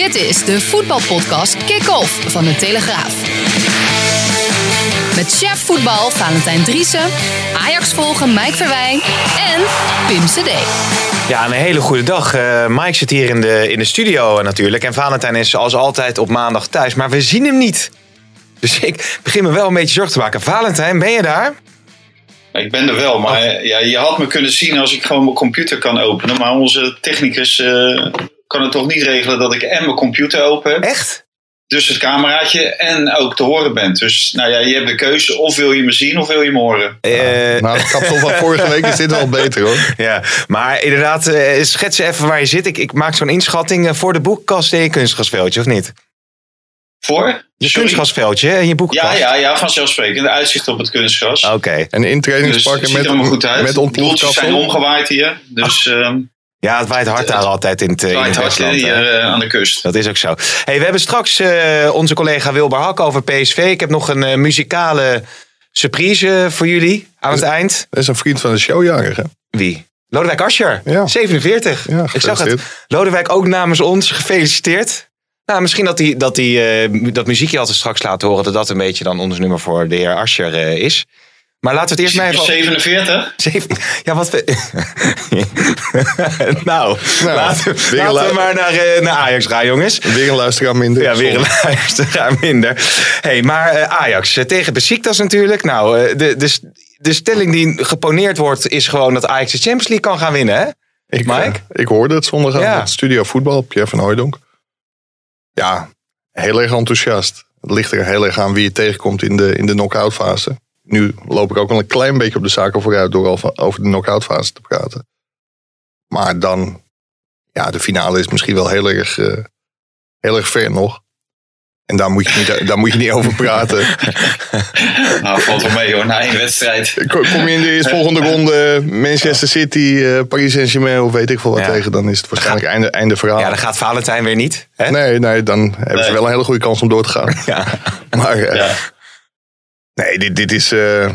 Dit is de voetbalpodcast Kick-Off van de Telegraaf. Met chef voetbal Valentijn Driessen, Ajax volgen Mike Verwijn en Pim CD. Ja, een hele goede dag. Uh, Mike zit hier in de, in de studio natuurlijk. En Valentijn is zoals altijd op maandag thuis. Maar we zien hem niet. Dus ik begin me wel een beetje zorgen te maken. Valentijn, ben je daar? Ik ben er wel, maar ja, je had me kunnen zien als ik gewoon mijn computer kan openen. Maar onze technicus uh, kan het toch niet regelen dat ik en mijn computer open heb. Echt? Dus het cameraatje en ook te horen bent. Dus nou ja, je hebt de keuze. Of wil je me zien of wil je me horen. Uh, nou, het kapsel van vorige week is dit wel beter hoor. Ja, maar inderdaad, uh, schets even waar je zit. Ik, ik maak zo'n inschatting voor de boekkast in je kunstgrasveldje, of niet? Voor? Je kunstgrasveldje in je boekenkast? Ja, ja, ja, vanzelfsprekend. De uitzicht op het kunstgras. Oké. Okay. En in trainingspakken dus, met, goed uit. met zijn omgewaaid hier. Dus... Uh, ja, het waait hard daar altijd in het, het in het hard hier uh, aan de kust. Dat is ook zo. Hey, we hebben straks uh, onze collega Wilber Hak over PSV. Ik heb nog een uh, muzikale surprise voor jullie aan het eind. Dat is een vriend van de show jarig, hè? Wie? Lodewijk Asscher, ja. 47. Ja, ik zag het. Lodewijk ook namens ons, gefeliciteerd. Nou, misschien dat, die, dat, die, uh, dat muziekje altijd straks laten horen... dat dat een beetje dan ons nummer voor de heer Asscher uh, is. Maar laten we het eerst maar even... 47? Zeven, ja, wat... We... nou, nou, laten, laten we maar naar, uh, naar Ajax gaan, jongens. Weer een luisteraar minder. Ja, weer een luisteraar minder. hey, maar Ajax tegen Besiktas natuurlijk. Nou, de, de, de stelling die geponeerd wordt... is gewoon dat Ajax de Champions League kan gaan winnen, hè? Ik, Mike? ik hoorde het zondag ja. Studio Voetbal, Pierre van Hooijdonk ja, heel erg enthousiast. Het ligt er heel erg aan wie je tegenkomt in de, in de knock-out fase. Nu loop ik ook wel een klein beetje op de zaken vooruit door al over de knock-out fase te praten. Maar dan, ja, de finale is misschien wel heel erg, uh, heel erg ver nog. En daar moet je niet, daar moet je niet over praten. nou, valt wel mee hoor, na één wedstrijd. Kom je in de eerstvolgende ronde Manchester City, uh, Paris Saint-Germain of weet ik veel wat ja. tegen, dan is het waarschijnlijk einde, einde verhaal. Ja, dan gaat Valentijn weer niet. Hè? Nee, nee, dan hebben nee. ze wel een hele goede kans om door te gaan. Ja. Maar uh, ja. Nee, dit, dit is, uh,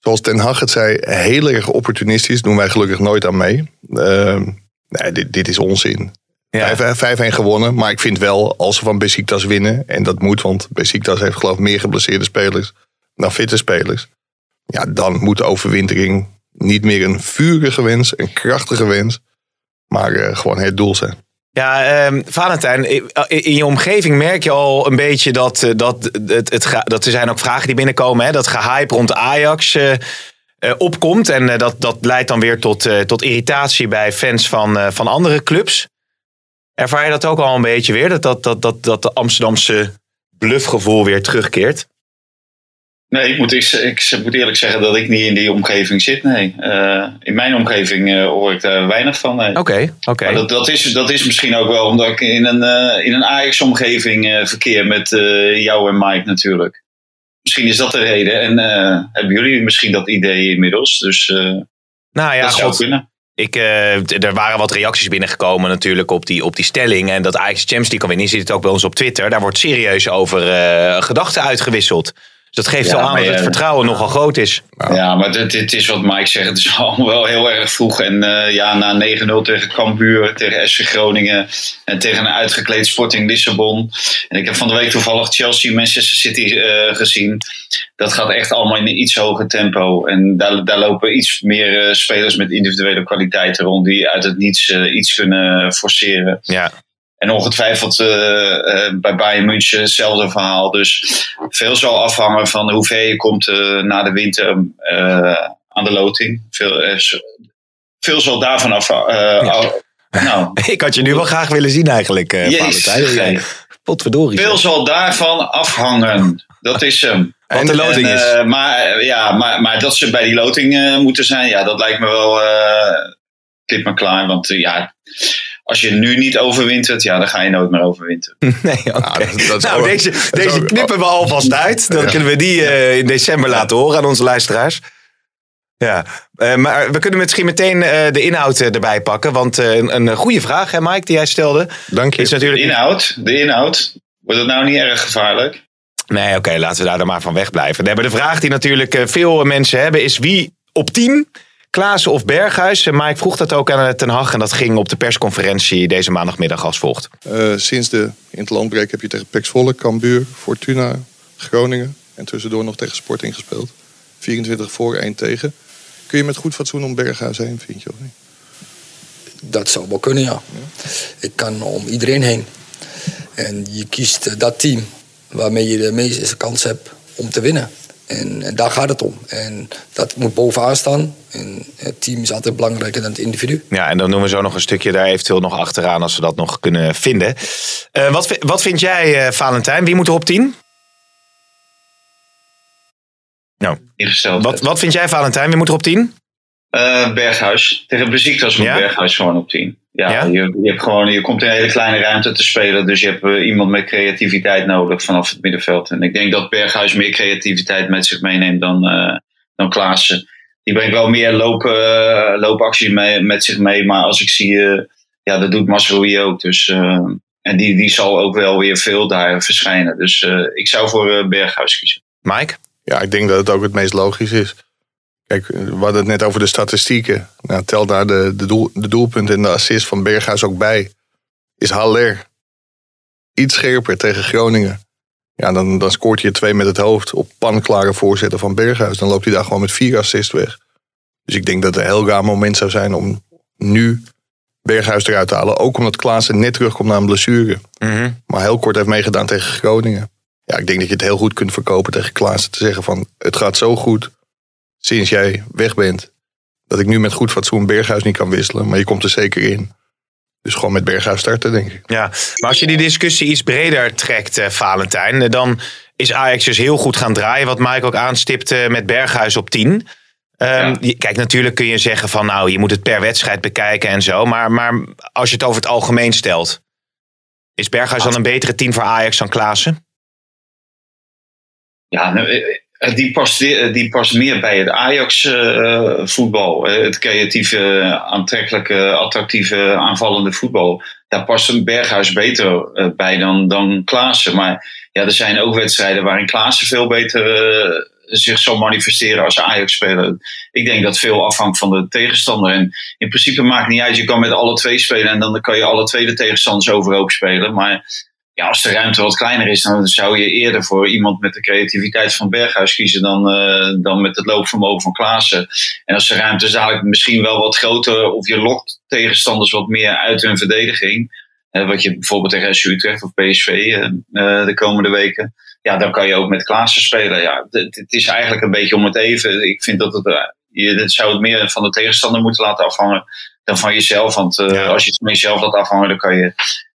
zoals Ten Hag het zei, heel erg opportunistisch. Doen wij gelukkig nooit aan mee. nee, dit, dit is onzin. Ja. 5-1 gewonnen. Maar ik vind wel, als ze van Besiktas winnen... en dat moet, want Besiktas heeft geloof ik meer geblesseerde spelers... dan fitte spelers. Ja, dan moet de overwintering niet meer een vurige wens, een krachtige wens... maar uh, gewoon het doel zijn. Ja, um, Valentijn, in je omgeving merk je al een beetje dat, eh, dat, het, het, dat er zijn ook vragen die binnenkomen. Hè, dat gehype rond Ajax uh, uh, opkomt. En dat, dat leidt dan weer tot, tot irritatie bij fans van, van andere clubs. Ervaar je dat ook al een beetje weer? Dat, dat, dat, dat, dat de Amsterdamse bluffgevoel weer terugkeert? Nee, ik moet, ik, ik, moet eerlijk zeggen dat ik niet in die omgeving zit. Nee. Uh, in mijn omgeving uh, hoor ik daar weinig van. Oké, oké. Okay, dat, dat, is, dat is misschien ook wel omdat ik in een, uh, in een Ajax-omgeving verkeer met jou en Mike natuurlijk. Misschien is dat de reden. En hebben jullie misschien dat idee inmiddels? Dus nou ja, dat zou God, kunnen. Ik, uh, er waren wat reacties binnengekomen natuurlijk op die, op die stelling. En dat Ajax Champions League kan winnen. Je ziet het ook bij ons op Twitter. Daar wordt serieus over uh, gedachten uitgewisseld. Dus dat geeft ja, wel aan dat het vertrouwen nogal groot is. Ja, maar dit, dit, is wat Mike zegt. Het is allemaal wel heel erg vroeg. En uh, ja, na 9-0 tegen Cambuur, tegen SC Groningen en tegen een uitgekleed Sporting Lissabon. En ik heb van de week toevallig Chelsea Manchester City uh, gezien. Dat gaat echt allemaal in een iets hoger tempo. En daar, daar lopen iets meer uh, spelers met individuele kwaliteiten rond die uit het niets iets kunnen forceren. Ja. En ongetwijfeld uh, uh, bij Bayern München hetzelfde verhaal. Dus veel zal afhangen van hoe ver je komt uh, na de winter aan de loting. Veel, veel zal daarvan af. Ja. nou. Ik had je nu wel graag willen zien eigenlijk, uh, Potverdorie. Veel zal daarvan afhangen. Dat is hem. Wat de loting en, is. Maar, ja, maar, maar dat ze bij die loting moeten zijn, ja, dat lijkt me wel klip maar klaar. Want ja, als je nu niet overwintert, ja, dan ga je nooit meer overwinteren. Nee, oké. Okay. Nou, nou deze, deze knippen we alvast uit. Dan kunnen we die uh, in december laten horen aan onze luisteraars. Ja, uh, maar we kunnen misschien meteen uh, de inhoud erbij pakken. Want een, een goede vraag, hè Mike, die jij stelde. Dank je. Is natuurlijk... De inhoud, de inhoud. Wordt het nou niet erg gevaarlijk? Nee, oké, okay, laten we daar dan maar van wegblijven. De vraag die natuurlijk veel mensen hebben is wie op 10 Klaassen of Berghuis? Maar ik vroeg dat ook aan Ten Hag en dat ging op de persconferentie deze maandagmiddag als volgt. Uh, sinds de interlandbreek heb je tegen Pek Zwolle, Cambuur, Fortuna, Groningen en tussendoor nog tegen Sporting gespeeld. 24 voor, 1 tegen. Kun je met goed fatsoen om Berghuis heen, vind je of niet? Dat zou wel kunnen, ja. Ik kan om iedereen heen. En je kiest eh, dat team waarmee je de meeste kans hebt om te winnen. En, en, daar gaat het om. En dat moet bovenaan staan. En het team is altijd belangrijker dan het individu. Ja, en dan doen we zo nog een stukje daar eventueel nog achteraan als we dat nog kunnen vinden. Uh, wat, wat vind jij, uh, Valentijn? Wie moet er op 10? Nou, wat, wat vind jij, Valentijn? Wie moet er op 10? Uh, Berghuis. Tegen Besiktas moet ja? Berghuis gewoon op 10. Ja, ja? Je, je, hebt gewoon, je komt in een hele kleine ruimte te spelen. Dus je hebt uh, iemand met creativiteit nodig vanaf het middenveld. En ik denk dat Berghuis meer creativiteit met zich meeneemt dan, uh, dan Klaassen. Die brengt wel meer loop, loopactie mee, met zich mee. Maar als ik zie, ja, dat doet Masroui ook. Dus, en die, die zal ook wel weer veel daar verschijnen. Dus ik zou voor Berghuis kiezen. Mike? Ja, ik denk dat het ook het meest logisch is. Kijk, we hadden het net over de statistieken. Nou, tel daar de, de, doel, de doelpunten en de assist van Berghuis ook bij. Is Haller iets scherper tegen Groningen. Ja, dan, dan scoort hij twee met het hoofd op panklare voorzetten van Berghuis. Dan loopt hij daar gewoon met vier assists weg. Dus ik denk dat het een heel gaaf moment zou zijn om nu Berghuis eruit te halen. Ook omdat Klaassen net terugkomt na een blessure. Mhm. Maar heel kort heeft meegedaan tegen Groningen. Ja, ik denk dat je het heel goed kunt verkopen tegen Klaassen. Te zeggen van, het gaat zo goed sinds jij weg bent. Dat ik nu met goed fatsoen Berghuis niet kan wisselen. Maar je komt er zeker in. Dus gewoon met Berghuis starten, denk ik. Ja, maar als je die discussie iets breder trekt, uh, Valentijn. Eh, dan is Ajax dus heel goed gaan draaien. Wat Mike ook aanstipte met Berghuis op 10. Um, ja. Kijk, natuurlijk kun je zeggen van nou, je moet het per wedstrijd bekijken en zo. Maar, maar als je het over het algemeen stelt. Is Berghuis dan een betere 10 voor Ajax dan Klaassen? Ja, nou, eh, die past, eh, die past meer bij het Ajax-voetbal. Uh, het creatieve, aantrekkelijke, attractieve, aanvallende voetbal. Daar past een Berghuis beter bij dan, dan Klaassen. Maar ja, er zijn ook wedstrijden waarin Klaassen veel beter zich zal manifesteren als Ajax-speler. Ik denk dat veel afhangt van de tegenstander. En in principe maakt niet uit. Je kan met alle twee spelen en dan kan je alle twee de tegenstanders overhoop spelen. Maar ja, als de ruimte wat kleiner is, dan zou je eerder voor iemand met de creativiteit van Berghuis kiezen dan, uh, dan met het loopvermogen van Klaassen. En als de ruimte dadelijk misschien wel wat groter, of je lokt tegenstanders wat meer uit hun verdediging. Uh, wat je bijvoorbeeld tegen SU Utrecht of PSV uh, de komende weken. Ja, dan kan je ook met Klaassen spelen. Ja, het is eigenlijk een beetje om het even. Ik vind dat het, je zou het meer van de tegenstander moeten laten afhangen dan van jezelf. Want ja. als je het van jezelf laat afhangen, dan kan je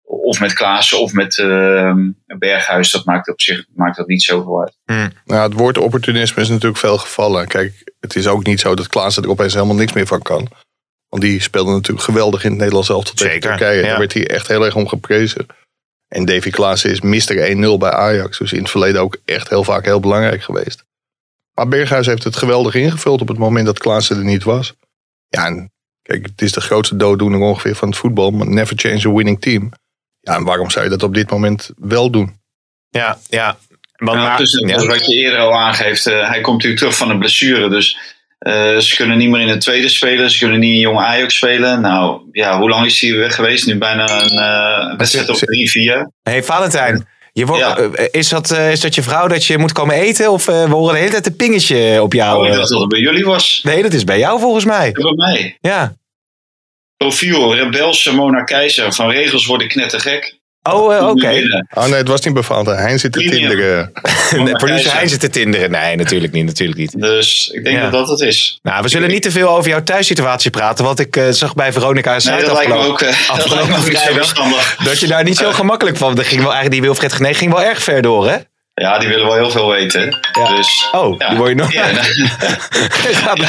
of met Klaassen of met uh, Berghuis, dat maakt op zich maakt dat niet zoveel uit. Hmm. Nou, het woord opportunisme is natuurlijk veel gevallen. Kijk, het is ook niet zo dat Klaassen er opeens helemaal niks meer van kan. Want die speelde natuurlijk geweldig in het Nederlands elftal tegen Turkije. Ja. Daar werd hij echt heel erg om geprezen. En Davy Klaassen is Mister 1-0 bij Ajax. Dus in het verleden ook echt heel vaak heel belangrijk geweest. Maar Berghuis heeft het geweldig ingevuld op het moment dat Klaassen er niet was. Ja, en kijk, het is de grootste dooddoener ongeveer van het voetbal. Maar never change a winning team. Ja, en waarom zou je dat op dit moment wel doen? Ja, ja. Want ja, dus ja. wat je eerder al aangeeft, uh, hij komt natuurlijk terug van een blessure. Dus uh, ze kunnen niet meer in het tweede spelen. Ze kunnen niet in jong Ajax spelen. Nou, ja, hoe lang is hij weg geweest? Nu bijna een uh, wedstrijd op drie, vier. hey, Valentijn. Je wordt, ja. is, dat, is dat je vrouw dat je moet komen eten? Of we horen de hele tijd een pingetje op jou? Oh, ik dacht dat het bij jullie was. Nee, dat is bij jou volgens mij. Bij mij? Ja. Profiel, rebelse Mona Keizer. Van regels worden knettergek. Oh, uh, oké. Okay. Oh nee, het was niet bepaald. Hein zit te tinderen. nee, producer Hein zit te tinderen. Nee, natuurlijk niet. Natuurlijk niet. Dus ik denk ja. dat dat het is. Nou, we zullen niet te veel over jouw thuissituatie praten. Want ik uh, zag bij Veronica nee, dat lijkt me ook, uh, afgelopen dat, dat je daar niet zo gemakkelijk van... Dat ging wel eigenlijk, die Wilfred Genee ging wel erg ver door, hè? Ja, die willen wel heel veel weten. Ja. Dus, oh, ja. die word je nog... Ja, nou,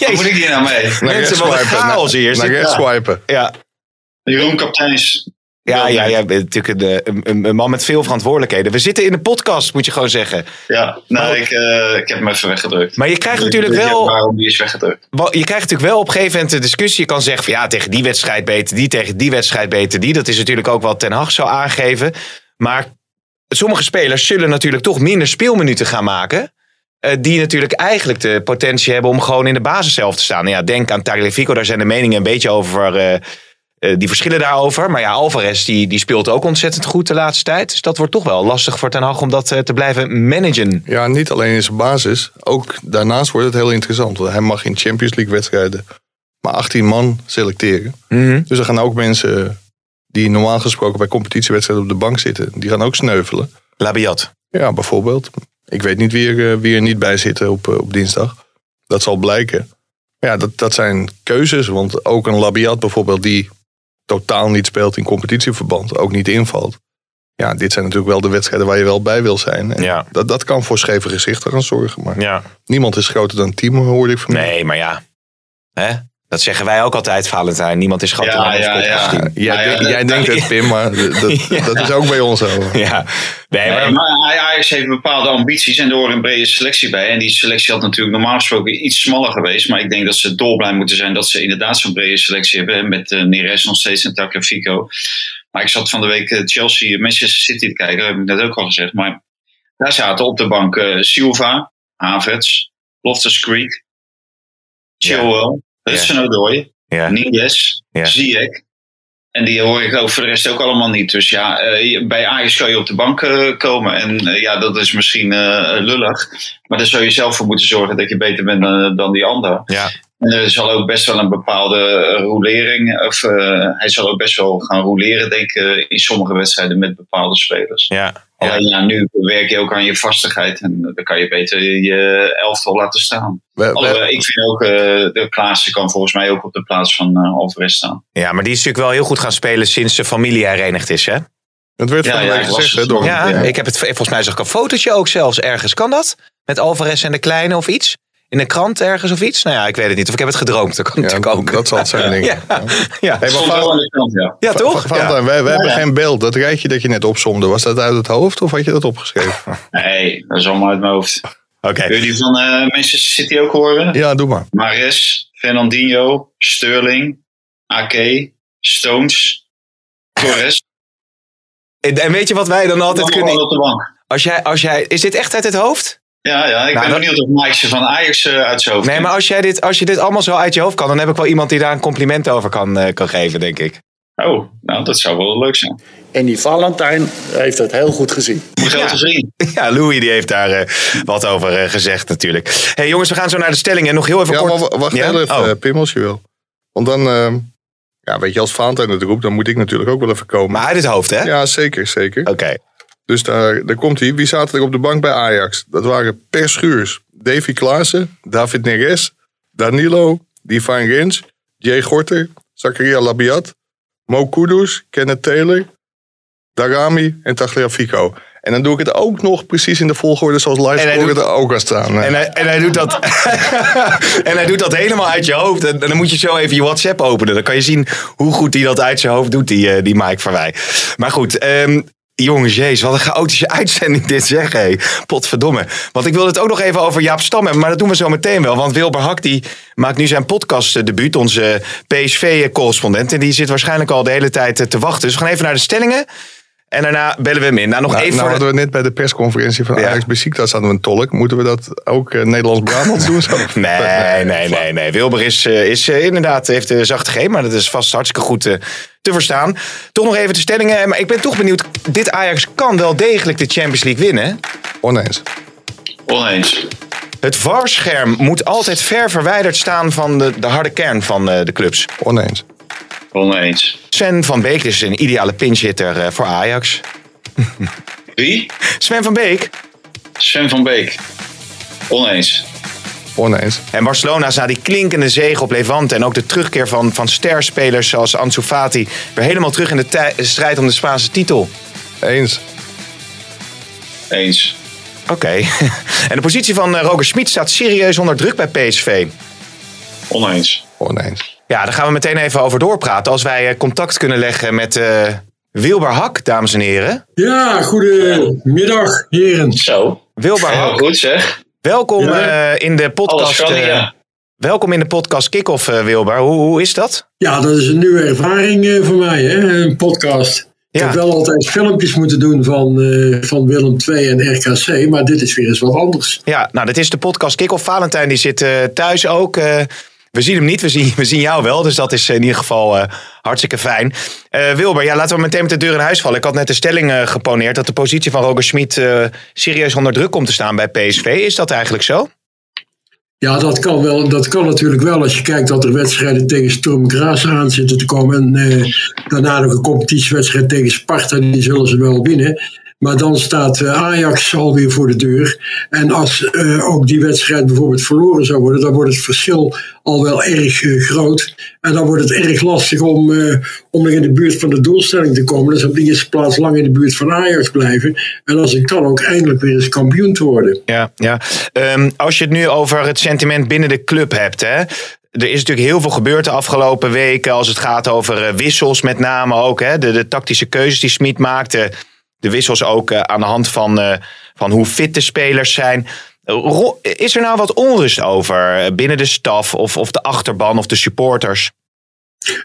Wat moet ik hier nou mee? Mensen, wat een chaos hier. Naar rechts swipen. Ja. Jeroen Kapteins. Ja, ja, ja, bent natuurlijk een, een, een, man met veel verantwoordelijkheden. We zitten in de podcast, moet je gewoon zeggen. Ja, nou, ik, uh, ik heb hem even weggedrukt. Maar je krijgt natuurlijk wel. Waarom die is weggedrukt? Je krijgt natuurlijk wel op een gegeven moment de discussie. Je kan zeggen van ja, tegen die wedstrijd beter die, tegen die wedstrijd beter die. Dat is natuurlijk ook wat Ten Hag zou aangeven. Maar sommige spelers zullen natuurlijk toch minder speelminuten gaan maken. eh, die natuurlijk eigenlijk de potentie hebben om gewoon in de basis zelf te staan. Nou ja, denk aan Tagliafico, daar zijn de meningen een beetje over. eh, eh, die verschillen daarover. Maar ja, Alvarez die, die speelt ook ontzettend goed de laatste tijd. Dus dat wordt toch wel lastig voor Ten Hag om dat te blijven managen. Ja, niet alleen in zijn basis. Ook daarnaast wordt het heel interessant. Want hij mag in Champions League wedstrijden maar 18 man selecteren. Mhm. Dus er gaan ook mensen die normaal gesproken bij competitiewedstrijden op de bank zitten. Die gaan ook sneuvelen. Labiat. Ja, bijvoorbeeld. Ik weet niet wie er, eh, wie er niet bij zit op, eh, op dinsdag. Dat zal blijken. Ja, dat, dat zijn keuzes. Want ook een Labiat bijvoorbeeld die totaal niet speelt in competitieverband. Ook niet invalt. Ja, dit zijn natuurlijk wel de wedstrijden waar je wel bij wil zijn. En Ja. dat, dat kan voor scheve gezichten gaan zorgen. Maar Ja. niemand is groter dan Timo, hoorde ik van Nee, maar ja. Hè? Dat zeggen wij ook altijd, Valentijn. Niemand is groter Ja, ja. Jij, Nou ja, denk- dat- jij denkt het, Pim, maar dat, dat is ook bij ons zo. Ja. Nee, maar, Nee, maar Ajax heeft bepaalde ambities en er hoort een brede selectie bij. En die selectie had natuurlijk normaal gesproken iets smaller geweest. Maar ik denk dat ze dolblij moeten zijn dat ze inderdaad zo'n brede selectie hebben. Met uh, Neres nog steeds en Tagliafico. Maar ik zat van de week eh, Chelsea, Manchester City te kijken. Dat heb ik net ook al gezegd. Maar daar zaten op de bank eh, Silva, Havertz, Loftus Creek, Chilwell, Hudson Odoi, ja. Niles, Ja. Ziyech. En die hoor ik ook voor de rest ook allemaal niet. Dus ja, eh, bij Ajax kan je op de bank eh, komen. En eh, ja, dat is misschien lullig. Maar daar zou je zelf voor moeten zorgen dat je beter bent dan, die ander. Ja. En er zal ook best wel een bepaalde rolering. Of hij zal ook best wel gaan roleren, denk ik, in sommige wedstrijden met bepaalde spelers. Ja. Ja. Alleen ja, nu werk je ook aan je vastigheid. En dan kan je beter je elftal laten staan. We, we- Alhoewel, ik vind ook, eh de Klaassen kan volgens mij ook op de plaats van eh Alvarez staan. ja, maar die is natuurlijk wel heel goed gaan spelen sinds de familie herenigd is, hè? het werd Ja, van ja, gezegd hè, door. Ja, Ja. ik heb het, volgens mij zag ik een fotootje ook zelfs ergens. Kan dat? Met Alvarez en de Kleine of iets? In een krant ergens of iets? Nou ja, ik weet het niet. Of ik heb het gedroomd. Dat kan Ja, natuurlijk ook. dat zal het zijn, denk ik. Ja, ja. Hey, maar toch? Valentijn, Ja. wij, wij hebben ja. geen beeld. Dat rijtje dat je net opzomde, was dat uit het hoofd of had je dat opgeschreven? Nee, dat is allemaal uit mijn hoofd. Oké. Wil je die van eh, Manchester City ook horen? Ja, doe maar. Mares, Fernandinho, Sterling, Ake, Stones, Torres. En, en weet je wat wij dan altijd kunnen... op de bank. Als jij, als jij, is dit echt uit het hoofd? Ja, ja, ik Nou, ben dat- benieuwd of Mike ze van Ajax eh, uit zijn hoofd Nee, maar als, jij dit, als je dit allemaal zo uit je hoofd kan... dan heb ik wel iemand die daar een compliment over kan, eh, kan geven, denk ik. Oh, nou, dat zou wel leuk zijn. En die Valentijn heeft dat heel goed gezien. Mijn grote vriend. Ja, Louis die heeft daar eh, wat over gezegd natuurlijk. hey, jongens, we gaan zo naar de stellingen. Nog heel even Ja, kort. maar wa- wacht Ja? heel even, Oh. Pim, als je wil. Want dan, eh, ja, weet je, als Valentijn het roept, dan moet ik natuurlijk ook wel even komen. Maar uit het hoofd, hè? Ja, zeker, zeker. Oké. Dus daar, daar komt hij. Wie zaten er op de bank bij Ajax? Dat waren Per Schuurs, Davy Klaassen, David Neres, Danilo, Divine Rens, Jay Gorter, Zakaria Labiat, Mo Kudus, Kenneth Taylor, Darami en Tagliafico. En dan doe ik het ook nog precies in de volgorde zoals doet- er ook al staan. En hij, en, hij doet dat, en hij doet dat helemaal uit je hoofd. En, en dan moet je zo even je WhatsApp openen. Dan kan je zien hoe goed hij dat uit zijn hoofd doet, die, eh, die Mike Verwij. Maar goed, ehm, jongens, jezus, wat een chaotische uitzending dit zeg. Hé. Potverdomme. Want ik wilde het ook nog even over Jaap Stam hebben. Maar dat doen we zo meteen wel. Want Wilber Hak die maakt nu zijn podcastdebuut. Onze PSV-correspondent. En die zit waarschijnlijk al de hele tijd eh, te wachten. Dus we gaan even naar de stellingen. En daarna bellen we hem in. Nou, nog Nou, even nou voor de- hadden we net bij de persconferentie van Ja. Ajax Besiktas hadden we een tolk. Moeten we dat ook eh, Nederlands-Brabants doen? Zo? Nee, nee, nee, nee. Wilber is, eh, is eh, inderdaad, heeft de zachte G, maar dat is vast hartstikke goed eh, te verstaan. Toch nog even de stellingen. Maar ik ben toch benieuwd. Dit Ajax kan wel degelijk de Champions League winnen. Oneens. Oneens. Het VAR-scherm moet altijd ver verwijderd staan van de, de harde kern van eh, de clubs. Oneens. Oneens. Sven van Beek is een ideale pinchhitter eh, voor Ajax. Wie? Sven van Beek. Sven van Beek. Oneens. Oneens. En Barcelona na die klinkende zege op Levante en ook de terugkeer van, van sterspelers zoals Ansu Fati weer helemaal terug in de strijd om de Spaanse titel. Eens. Eens. Oké. En de positie van eh, Roger Smit staat serieus onder druk bij PSV. Oneens. Oneens. Ja, daar gaan we meteen even over doorpraten. Als wij eh, contact kunnen leggen met eh, Wilber Hak, dames en heren. Ja, goedemiddag, heren. Zo. Wilber Heel Hak, goed zeg. welkom Ja. eh, in de Alles podcast. kan eh, ja. welkom in de podcast Kick-Off, eh, Wilber. Hoe, hoe is dat? Ja, dat is een nieuwe ervaring eh, voor mij, hè? een podcast. Ik heb wel altijd filmpjes moeten doen van, uh, van Willem II en RKC, maar dit is weer eens wat anders. Ja, nou, dit is de podcast Kick-Off. Valentijn die zit uh, thuis ook. Uh, we zien hem niet, we zien, we zien jou wel. Dus dat is in ieder geval hartstikke fijn. Wilber, ja, laten we meteen met de deur in huis vallen. Ik had net de stelling geponeerd dat de positie van Roger Smit serieus onder druk komt te staan bij PSV. Is dat eigenlijk zo? Ja, dat kan, wel, dat kan natuurlijk wel als je kijkt dat er wedstrijden tegen Sturm Graz aan zitten te komen. En eh, daarna nog een competitiewedstrijd tegen Sparta, die zullen ze wel winnen. Maar dan staat uh, Ajax alweer voor de deur. En als uh, ook die wedstrijd bijvoorbeeld verloren zou worden, dan wordt het verschil al wel erg uh, groot. En dan wordt het erg lastig om, om nog in de buurt van de doelstelling te komen. Dus op de eerste plaats lang in de buurt van Ajax blijven. En als ik kan ook eindelijk weer eens kampioen te worden. Ja, ja. Um, als je het nu over het sentiment binnen de club hebt, hè, er is natuurlijk heel veel gebeurd de afgelopen weken als het gaat over wissels met name ook. Hè, de, de tactische keuzes die Smit maakte de wissels ook uh, aan de hand van, uh, van hoe fit de spelers zijn. Is er nou wat onrust over binnen de staf of, of de achterban of de supporters?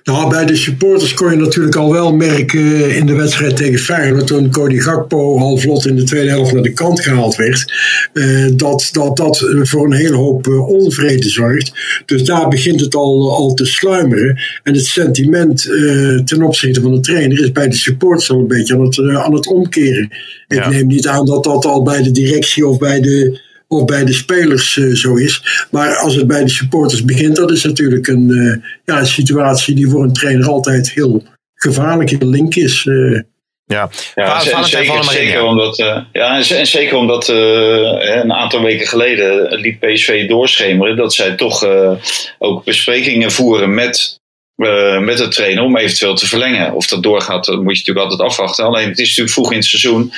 Nou, bij de supporters kon je natuurlijk al wel merken in de wedstrijd tegen Feyenoord, toen Cody Gakpo al vlot in de tweede helft naar de kant gehaald werd, eh, dat, dat dat voor een hele hoop eh, onvrede zorgt. Dus daar begint het al, al te sluimeren. En het sentiment eh, ten opzichte van de trainer is bij de supporters al een beetje aan het, aan het omkeren. Ik neem niet aan dat dat al bij de directie of bij de of bij de spelers uh, zo is. Maar als het bij de supporters begint, dat is natuurlijk een, uh, ja, een situatie die voor een trainer altijd heel gevaarlijk, heel link is. Uh. Ja, ja en, zeker, zeker omdat, ja, en zeker omdat een aantal weken geleden liet PSV doorschemeren dat zij toch ook besprekingen voeren met met de trainer om eventueel te verlengen. Of dat doorgaat, dat moet je natuurlijk altijd afwachten. Alleen het is natuurlijk vroeg in het seizoen.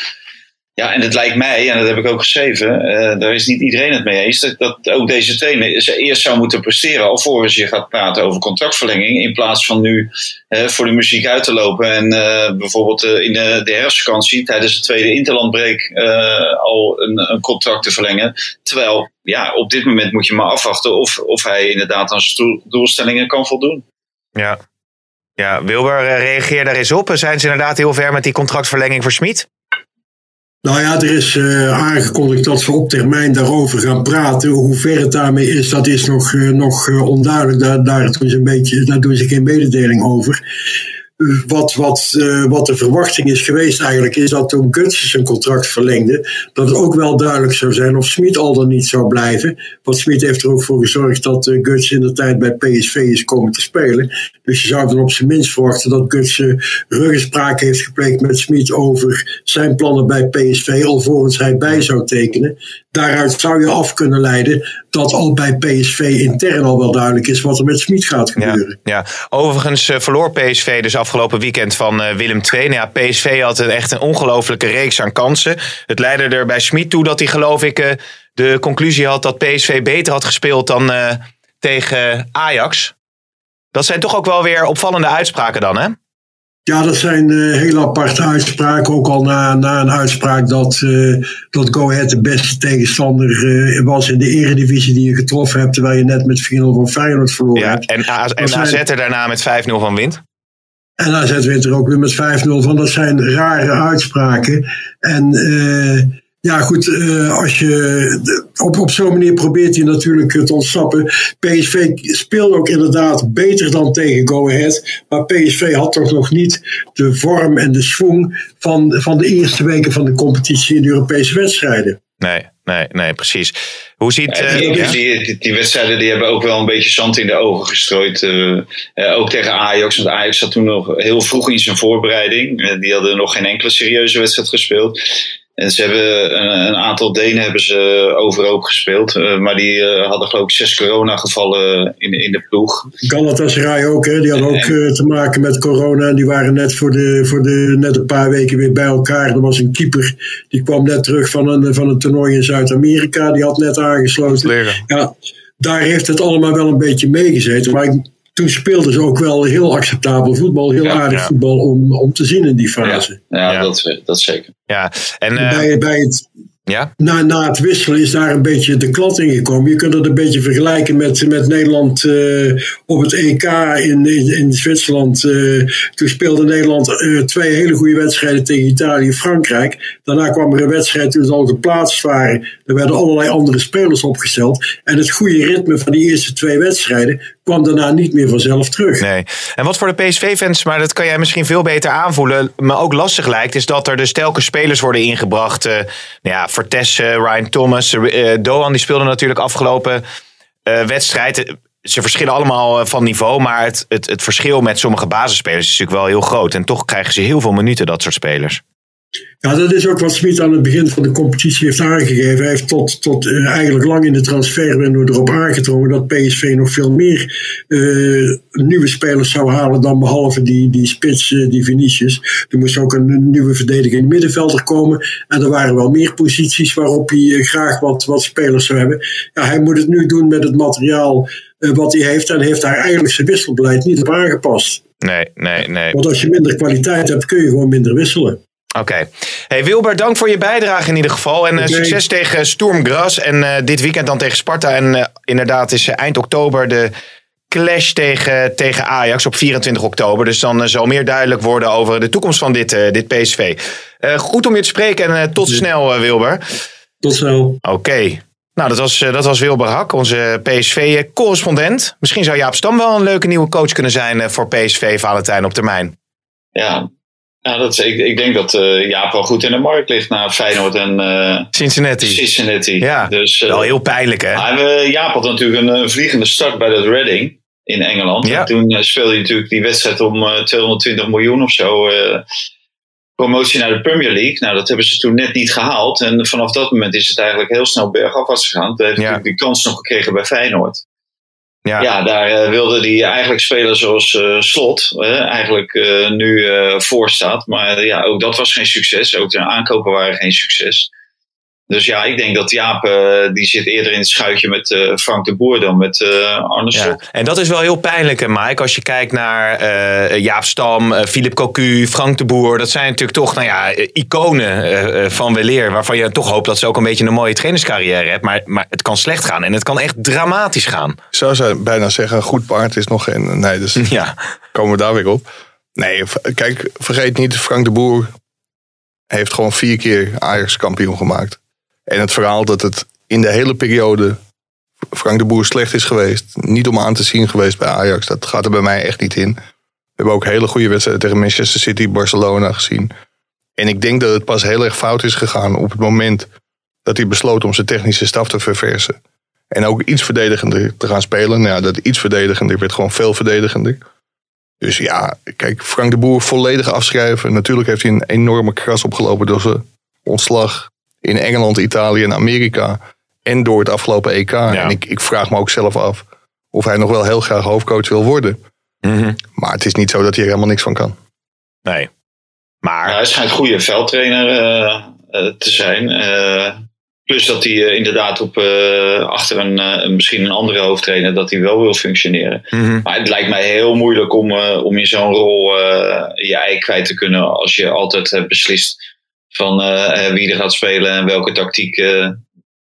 Ja, en het lijkt mij, en dat heb ik ook geschreven, uh, daar is niet iedereen het mee eens, dat, ook deze trainer eerst zou moeten presteren alvorens je gaat praten over contractverlenging. In plaats van nu uh, voor de muziek uit te lopen en uh, bijvoorbeeld in de, de herfstvakantie tijdens de tweede interlandbreek al een, een, contract te verlengen. Terwijl, ja, op dit moment moet je maar afwachten of, of hij inderdaad aan zijn doelstellingen kan voldoen. Ja, ja Wilber, reageer daar eens op. Zijn ze inderdaad heel ver met die contractverlenging voor Smit? Nou ja, er is uh, aangekondigd dat ze op termijn daarover gaan praten. Hoe ver het daarmee is, dat is nog, uh, nog uh, onduidelijk. Daar, daar, doen ze een beetje, daar doen ze geen mededeling over wat, wat, uh, wat de verwachting is geweest eigenlijk, is dat toen Guts zijn contract verlengde, dat het ook wel duidelijk zou zijn of Smit al dan niet zou blijven. Want Smit heeft er ook voor gezorgd dat uh, Guts in de tijd bij PSV is komen te spelen. Dus je zou dan op zijn minst verwachten dat Guts uh, ruggenspraak heeft gepleegd met Smit over zijn plannen bij PSV, alvorens hij bij zou tekenen. Daaruit zou je af kunnen leiden dat al bij PSV intern al wel duidelijk is wat er met Smit gaat gebeuren. Ja, ja. overigens verloor PSV dus afgelopen weekend van uh, Willem II. Nou ja, PSV had een, echt een ongelofelijke reeks aan kansen. Het leidde er bij Smit toe dat hij geloof ik uh, de conclusie had dat PSV beter had gespeeld dan tegen Ajax. Dat zijn toch ook wel weer opvallende uitspraken dan hè? Ja, dat zijn uh, hele aparte uitspraken. Ook al na, na een uitspraak dat, uh, dat Go Ahead de beste tegenstander uh, was in de eredivisie die je getroffen hebt. Terwijl je net met 4-0 van Feyenoord verloren ja, hebt. En, A en AZ er daarna met 5-0 van wint. En AZ wint er ook weer met 5-0 van. Dat zijn rare uitspraken. En ja, goed, uh, als je op, op zo'n manier probeert hij natuurlijk te ontsnappen. PSV speelde ook inderdaad beter dan tegen Go Ahead. Maar PSV had toch nog niet de vorm en de swing van, van de eerste weken van de competitie in de Europese wedstrijden. Nee, nee, nee, precies. Hoe ziet... Uh, die, ja? die, die, wedstrijden die hebben ook wel een beetje zand in de ogen gestrooid. Uh, uh, ook tegen Ajax. Want Ajax zat toen nog heel vroeg in zijn voorbereiding. die hadden nog geen enkele serieuze wedstrijd gespeeld. En ze hebben een, een, aantal Denen hebben ze overhoop gespeeld. Uh, maar die uh, hadden geloof ik zes coronagevallen in, in de ploeg. Galatasaray ook, hè? Die hadden ook uh, te maken met corona. En die waren net voor, de, voor de, net een paar weken weer bij elkaar. Er was een keeper, die kwam net terug van een, van een toernooi in Zuid-Amerika. Die had net aangesloten. Ja, daar heeft het allemaal wel een beetje meegezeten. Maar ik, toen speelden ze ook wel heel acceptabel voetbal, heel aardig voetbal om, om te zien in die fase. Ja, ja, Dat, dat zeker. Ja, en, uh, bij, bij, het, Ja? Na, na het wisselen is daar een beetje de klad in gekomen. Je kunt het een beetje vergelijken met, met Nederland eh, op het EK in, in, in Zwitserland. Eh, toen speelde Nederland eh, twee hele goede wedstrijden tegen Italië en Frankrijk. Daarna kwam er een wedstrijd toen ze al geplaatst waren. Er werden allerlei andere spelers opgesteld. En het goede ritme van die eerste twee wedstrijden kwam daarna niet meer vanzelf terug. Nee. En wat voor de PSV-fans, maar dat kan jij misschien veel beter aanvoelen, maar ook lastig lijkt, is dat er dus telkens spelers worden ingebracht. Uh, nou ja, Vertessen, Ryan Thomas, uh, Doan, die speelde natuurlijk afgelopen uh, wedstrijd. Ze verschillen allemaal van niveau, maar het, het, het verschil met sommige basisspelers is natuurlijk wel heel groot. En toch krijgen ze heel veel minuten, dat soort spelers. Ja, dat is ook wat Smit aan het begin van de competitie heeft aangegeven. Hij heeft tot, tot uh, eigenlijk lang in de transferwindow erop aangedrongen dat PSV nog veel meer uh, nieuwe spelers zou halen dan behalve die, die spits, uh, die Vinicius. Er moest ook een, nieuwe verdediging middenvelder komen. En er waren wel meer posities waarop hij graag wat, wat spelers zou hebben. Ja, hij moet het nu doen met het materiaal wat hij heeft. En heeft daar eigenlijk zijn wisselbeleid niet op aangepast. Nee, nee, nee. Want als je minder kwaliteit hebt, kun je gewoon minder wisselen. Oké. Okay. Hey Wilber, dank voor je bijdrage in ieder geval. En uh, succes tegen Sturm Graz. En uh, dit weekend dan tegen Sparta. En uh, inderdaad is eind oktober de clash tegen, tegen Ajax op 24 oktober. Dus dan zal meer duidelijk worden over de toekomst van dit, dit PSV. goed om je te spreken en tot snel Wilber. Tot snel. Oké. Okay. Nou, dat was, dat was Wilber Hak, onze PSV-correspondent. Misschien zou Jaap Stam wel een leuke nieuwe coach kunnen zijn voor PSV, Valentijn, op termijn. Ja, ja, dat is, ik, ik denk dat uh, Jaap wel goed in de markt ligt na Feyenoord en uh, Cincinnati. Cincinnati. Ja, dus, uh, wel heel pijnlijk hè? Maar, Jaap had natuurlijk een, een, vliegende start bij dat Reading in Engeland. Ja. En toen speelde hij natuurlijk die wedstrijd om 220 miljoen of zo. promotie naar de Premier League. Nou, dat hebben ze toen net niet gehaald. En vanaf dat moment is het eigenlijk heel snel bergafwaarts gegaan. Toen heeft hij ja. die kans nog gekregen bij Feyenoord. Ja, daar uh, wilde hij eigenlijk spelen zoals uh, Slot eigenlijk nu voor staat. Maar ja, ook dat was geen succes. Ook de aankopen waren geen succes. Dus ja, ik denk dat Jaap, die zit eerder in het schuitje met Frank de Boer dan met Arne Slot. Ja, en dat is wel heel pijnlijk, Mike. Als je kijkt naar Jaap Stam, Philip Cocu, Frank de Boer. Dat zijn natuurlijk toch nou ja, iconen van weleer. Waarvan je toch hoopt dat ze ook een beetje een mooie trainerscarrière hebben. Maar, maar het kan slecht gaan en het kan echt dramatisch gaan. Zo zou bijna zeggen, goed paard is nog geen... Nee, dus ja. komen we daar weer op. Nee, kijk, vergeet niet, Frank de Boer heeft gewoon vier keer Ajax kampioen gemaakt. En het verhaal dat het in de hele periode Frank de Boer slecht is geweest, niet om aan te zien geweest bij Ajax, dat gaat er bij mij echt niet in. We hebben ook hele goede wedstrijden tegen Manchester City, Barcelona gezien. En ik denk dat het pas heel erg fout is gegaan op het moment dat hij besloot om zijn technische staf te verversen. En ook iets verdedigender te gaan spelen. Nou ja, dat iets verdedigender werd gewoon veel verdedigender. Dus ja, kijk, Frank de Boer volledig afschrijven. Natuurlijk heeft hij een enorme kras opgelopen door zijn ontslag in Engeland, Italië en Amerika. En door het afgelopen EK. Ja. En ik, ik vraag me ook zelf af of hij nog wel heel graag hoofdcoach wil worden. Mm -hmm. Maar het is niet zo dat hij er helemaal niks van kan. Nee. Maar... Ja, hij schijnt een goede veldtrainer uh, uh, te zijn. Uh, plus dat hij inderdaad op, achter een, misschien een andere hoofdtrainer, dat hij wel wil functioneren. Mm -hmm. Maar het lijkt mij heel moeilijk om, om in zo'n rol je ei kwijt te kunnen als je altijd hebt beslist van wie er gaat spelen en welke tactiek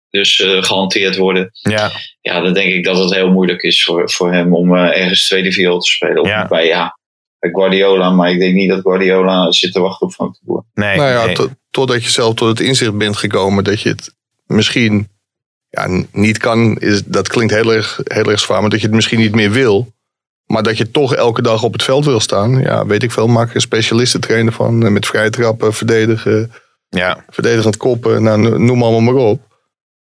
dus uh, gehanteerd worden. Ja. ja, dan denk ik dat het heel moeilijk is voor, voor hem om uh, ergens tweede viool te spelen. Of Ja. bij, ja, bij Guardiola, maar ik denk niet dat Guardiola zit te wachten op Frank de Boer. Nee, nou ja, nee. tot- totdat je zelf tot het inzicht bent gekomen dat je het misschien ja, niet kan, is, dat klinkt heel erg, heel erg zwaar, maar dat je het misschien niet meer wil. Maar dat je toch elke dag op het veld wil staan. Ja, weet ik veel, maak er een specialistentrainer van. eh, Met vrije trappen, verdedigen, ja. verdedigend koppen, nou, no- noem allemaal maar op.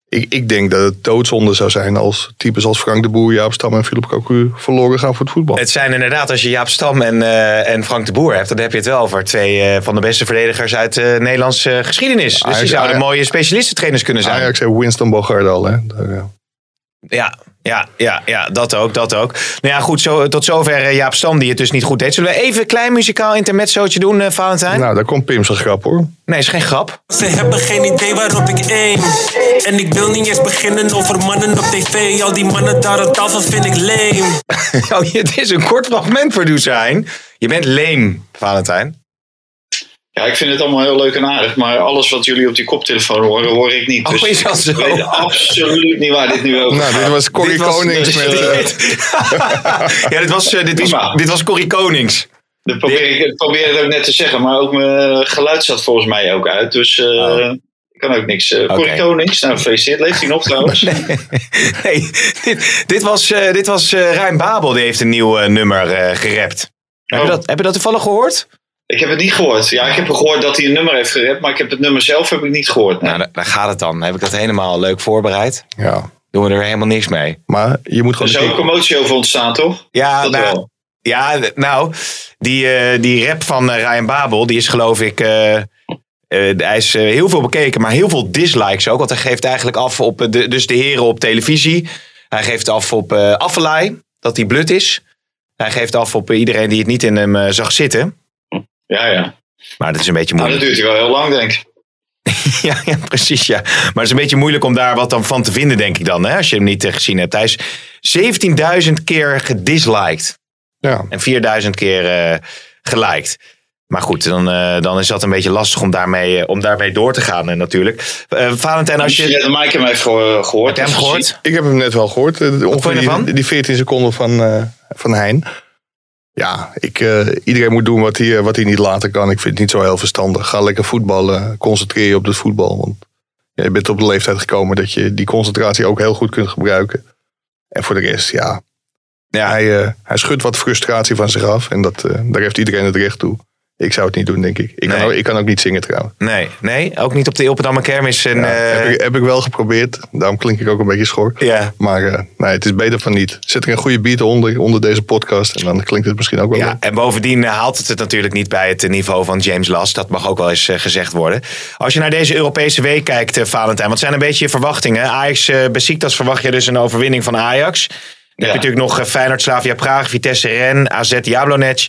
Ik, ik denk dat het doodzonde zou zijn als types als Frank de Boer, Jaap Stam en Philip Cocu verloren gaan voor het voetbal. Het zijn inderdaad, als je Jaap Stam en, eh, en Frank de Boer hebt, dan heb je het wel over twee eh, van de beste verdedigers uit de Nederlandse geschiedenis. Dus die zouden Ajax- mooie specialistentrainers kunnen zijn. Ajax heeft Winston Bogart al, hè. Daar, ja. Ja, ja, ja, ja, dat ook, dat ook. Nou ja, goed, zo, tot zover eh, Jaap Stam die het dus niet goed deed. Zullen we even een klein muzikaal intermezzootje doen, eh, Valentijn? Nou, daar komt Pim zijn grap hoor. Nee, is geen grap. Ze hebben geen idee waarop ik aim. En ik wil niet eens beginnen over mannen op tv. Al die mannen daar aan tafel vind ik lame. Oh, het is een kort fragment, producer Hein. Je bent leem, Valentijn. Ja, ik vind het allemaal heel leuk en aardig, maar alles wat jullie op die koptelefoon horen, hoor ik niet. Oh, Dus is dat zo? Ik weet absoluut niet waar dit nu over Nou, dit gaat. was Corrie Dit was- Konings dit- met... eh, ja, dit was, eh, dit was, dit was Corrie Konings. Dat probeer ik, probeer het ook net te zeggen, maar ook mijn geluid zat volgens mij ook uit. Dus eh, Oh. ik kan ook niks. Uh, Corrie. Konings, nou gefeliciteerd. Leeft hij nog trouwens? Nee, dit, dit was, eh dit was eh Rijn Babel, die heeft een nieuw eh, nummer eh gerapt. Heb, je Oh. dat, heb je dat toevallig gehoord? Ik heb het niet gehoord. Ja, ik heb gehoord dat hij een nummer heeft gerapt, maar ik heb het nummer zelf heb ik niet gehoord. nee. Nou, daar, daar gaat het dan. Heb ik dat helemaal leuk voorbereid. ja, Doen we er helemaal niks mee. maar je moet er gewoon... is een ook commotie over ontstaan, toch? Ja, Dat nou, wel. ja nou die, eh, die rap van eh, Ryan Babel, die is geloof ik... eh, eh, hij is heel veel bekeken, maar heel veel dislikes ook. Want hij geeft eigenlijk af op de, dus de heren op televisie. Hij geeft af op eh Affelay, dat hij blut is. Hij geeft af op iedereen die het niet in hem zag zitten. Ja, ja. Maar dat is een beetje Nou, dat moeilijk. duurt wel heel lang, denk ik. Ja, ja, precies. Ja. Maar het is een beetje moeilijk om daar wat dan van te vinden, denk ik dan. Hè, als je hem niet gezien hebt. Hij is 17.000 keer gedisliked. Ja. En 4.000 keer eh geliked. Maar goed, dan, eh, dan is dat een beetje lastig om daarmee, eh, om daarmee door te gaan eh, natuurlijk. Eh Valentijn, als je... de Mike hem heeft geho- gehoord. Heb hem gehoord? Ik heb hem net wel gehoord. eh, vond je die, ervan? die 14 seconden van, eh, van Hein. Ja, ik, eh, iedereen moet doen wat hij, eh, wat hij niet laten kan. Ik vind het niet zo heel verstandig. Ga lekker voetballen. Concentreer je op het voetbal. Want je bent op de leeftijd gekomen dat je die concentratie ook heel goed kunt gebruiken. En voor de rest, ja. Ja. Hij, eh, hij schudt wat frustratie van zich af. En dat, daar heeft iedereen het recht toe. Ik zou het niet doen, denk ik. Ik, kan, ook, ik kan ook niet zingen trouwens. Nee, nee, ook niet op de Ilpendammer Kermis. En, Ja, eh, heb, ik, heb ik wel geprobeerd. Daarom klink ik ook een beetje schor. ja. Maar eh, nee, het is beter van niet. Zet er een goede beat onder, onder deze podcast. En dan klinkt het misschien ook wel Ja, leuk. en bovendien eh, haalt het het natuurlijk niet bij het niveau van James Last. Dat mag ook wel eens gezegd worden. Als je naar deze Europese week kijkt, Valentijn, wat zijn een beetje je verwachtingen? Ajax uh, Besiktas verwacht je dus een overwinning van Ajax. Dan heb je natuurlijk nog Feyenoord, Slavia Praag, Vitesse Rennes, AZ Jablonec,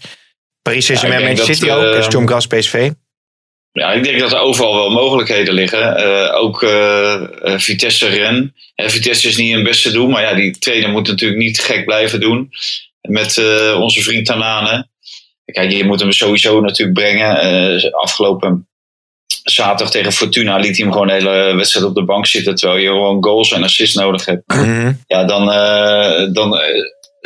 Paris Saint-Germain, Ja, Manchester City ook, Sturm Graz, PSV. Ja, ik denk dat er overal wel mogelijkheden liggen. Eh, ook eh, eh, Vitesse Ren. Vitesse is niet een beste doen, maar ja, die trainer moet natuurlijk niet gek blijven doen. Met onze vriend Tanane. Kijk, je moet hem sowieso natuurlijk brengen. Afgelopen zaterdag tegen Fortuna liet hij hem gewoon de hele wedstrijd op de bank zitten. Terwijl je gewoon goals en assists nodig hebt. Mhm. Ja, dan, dan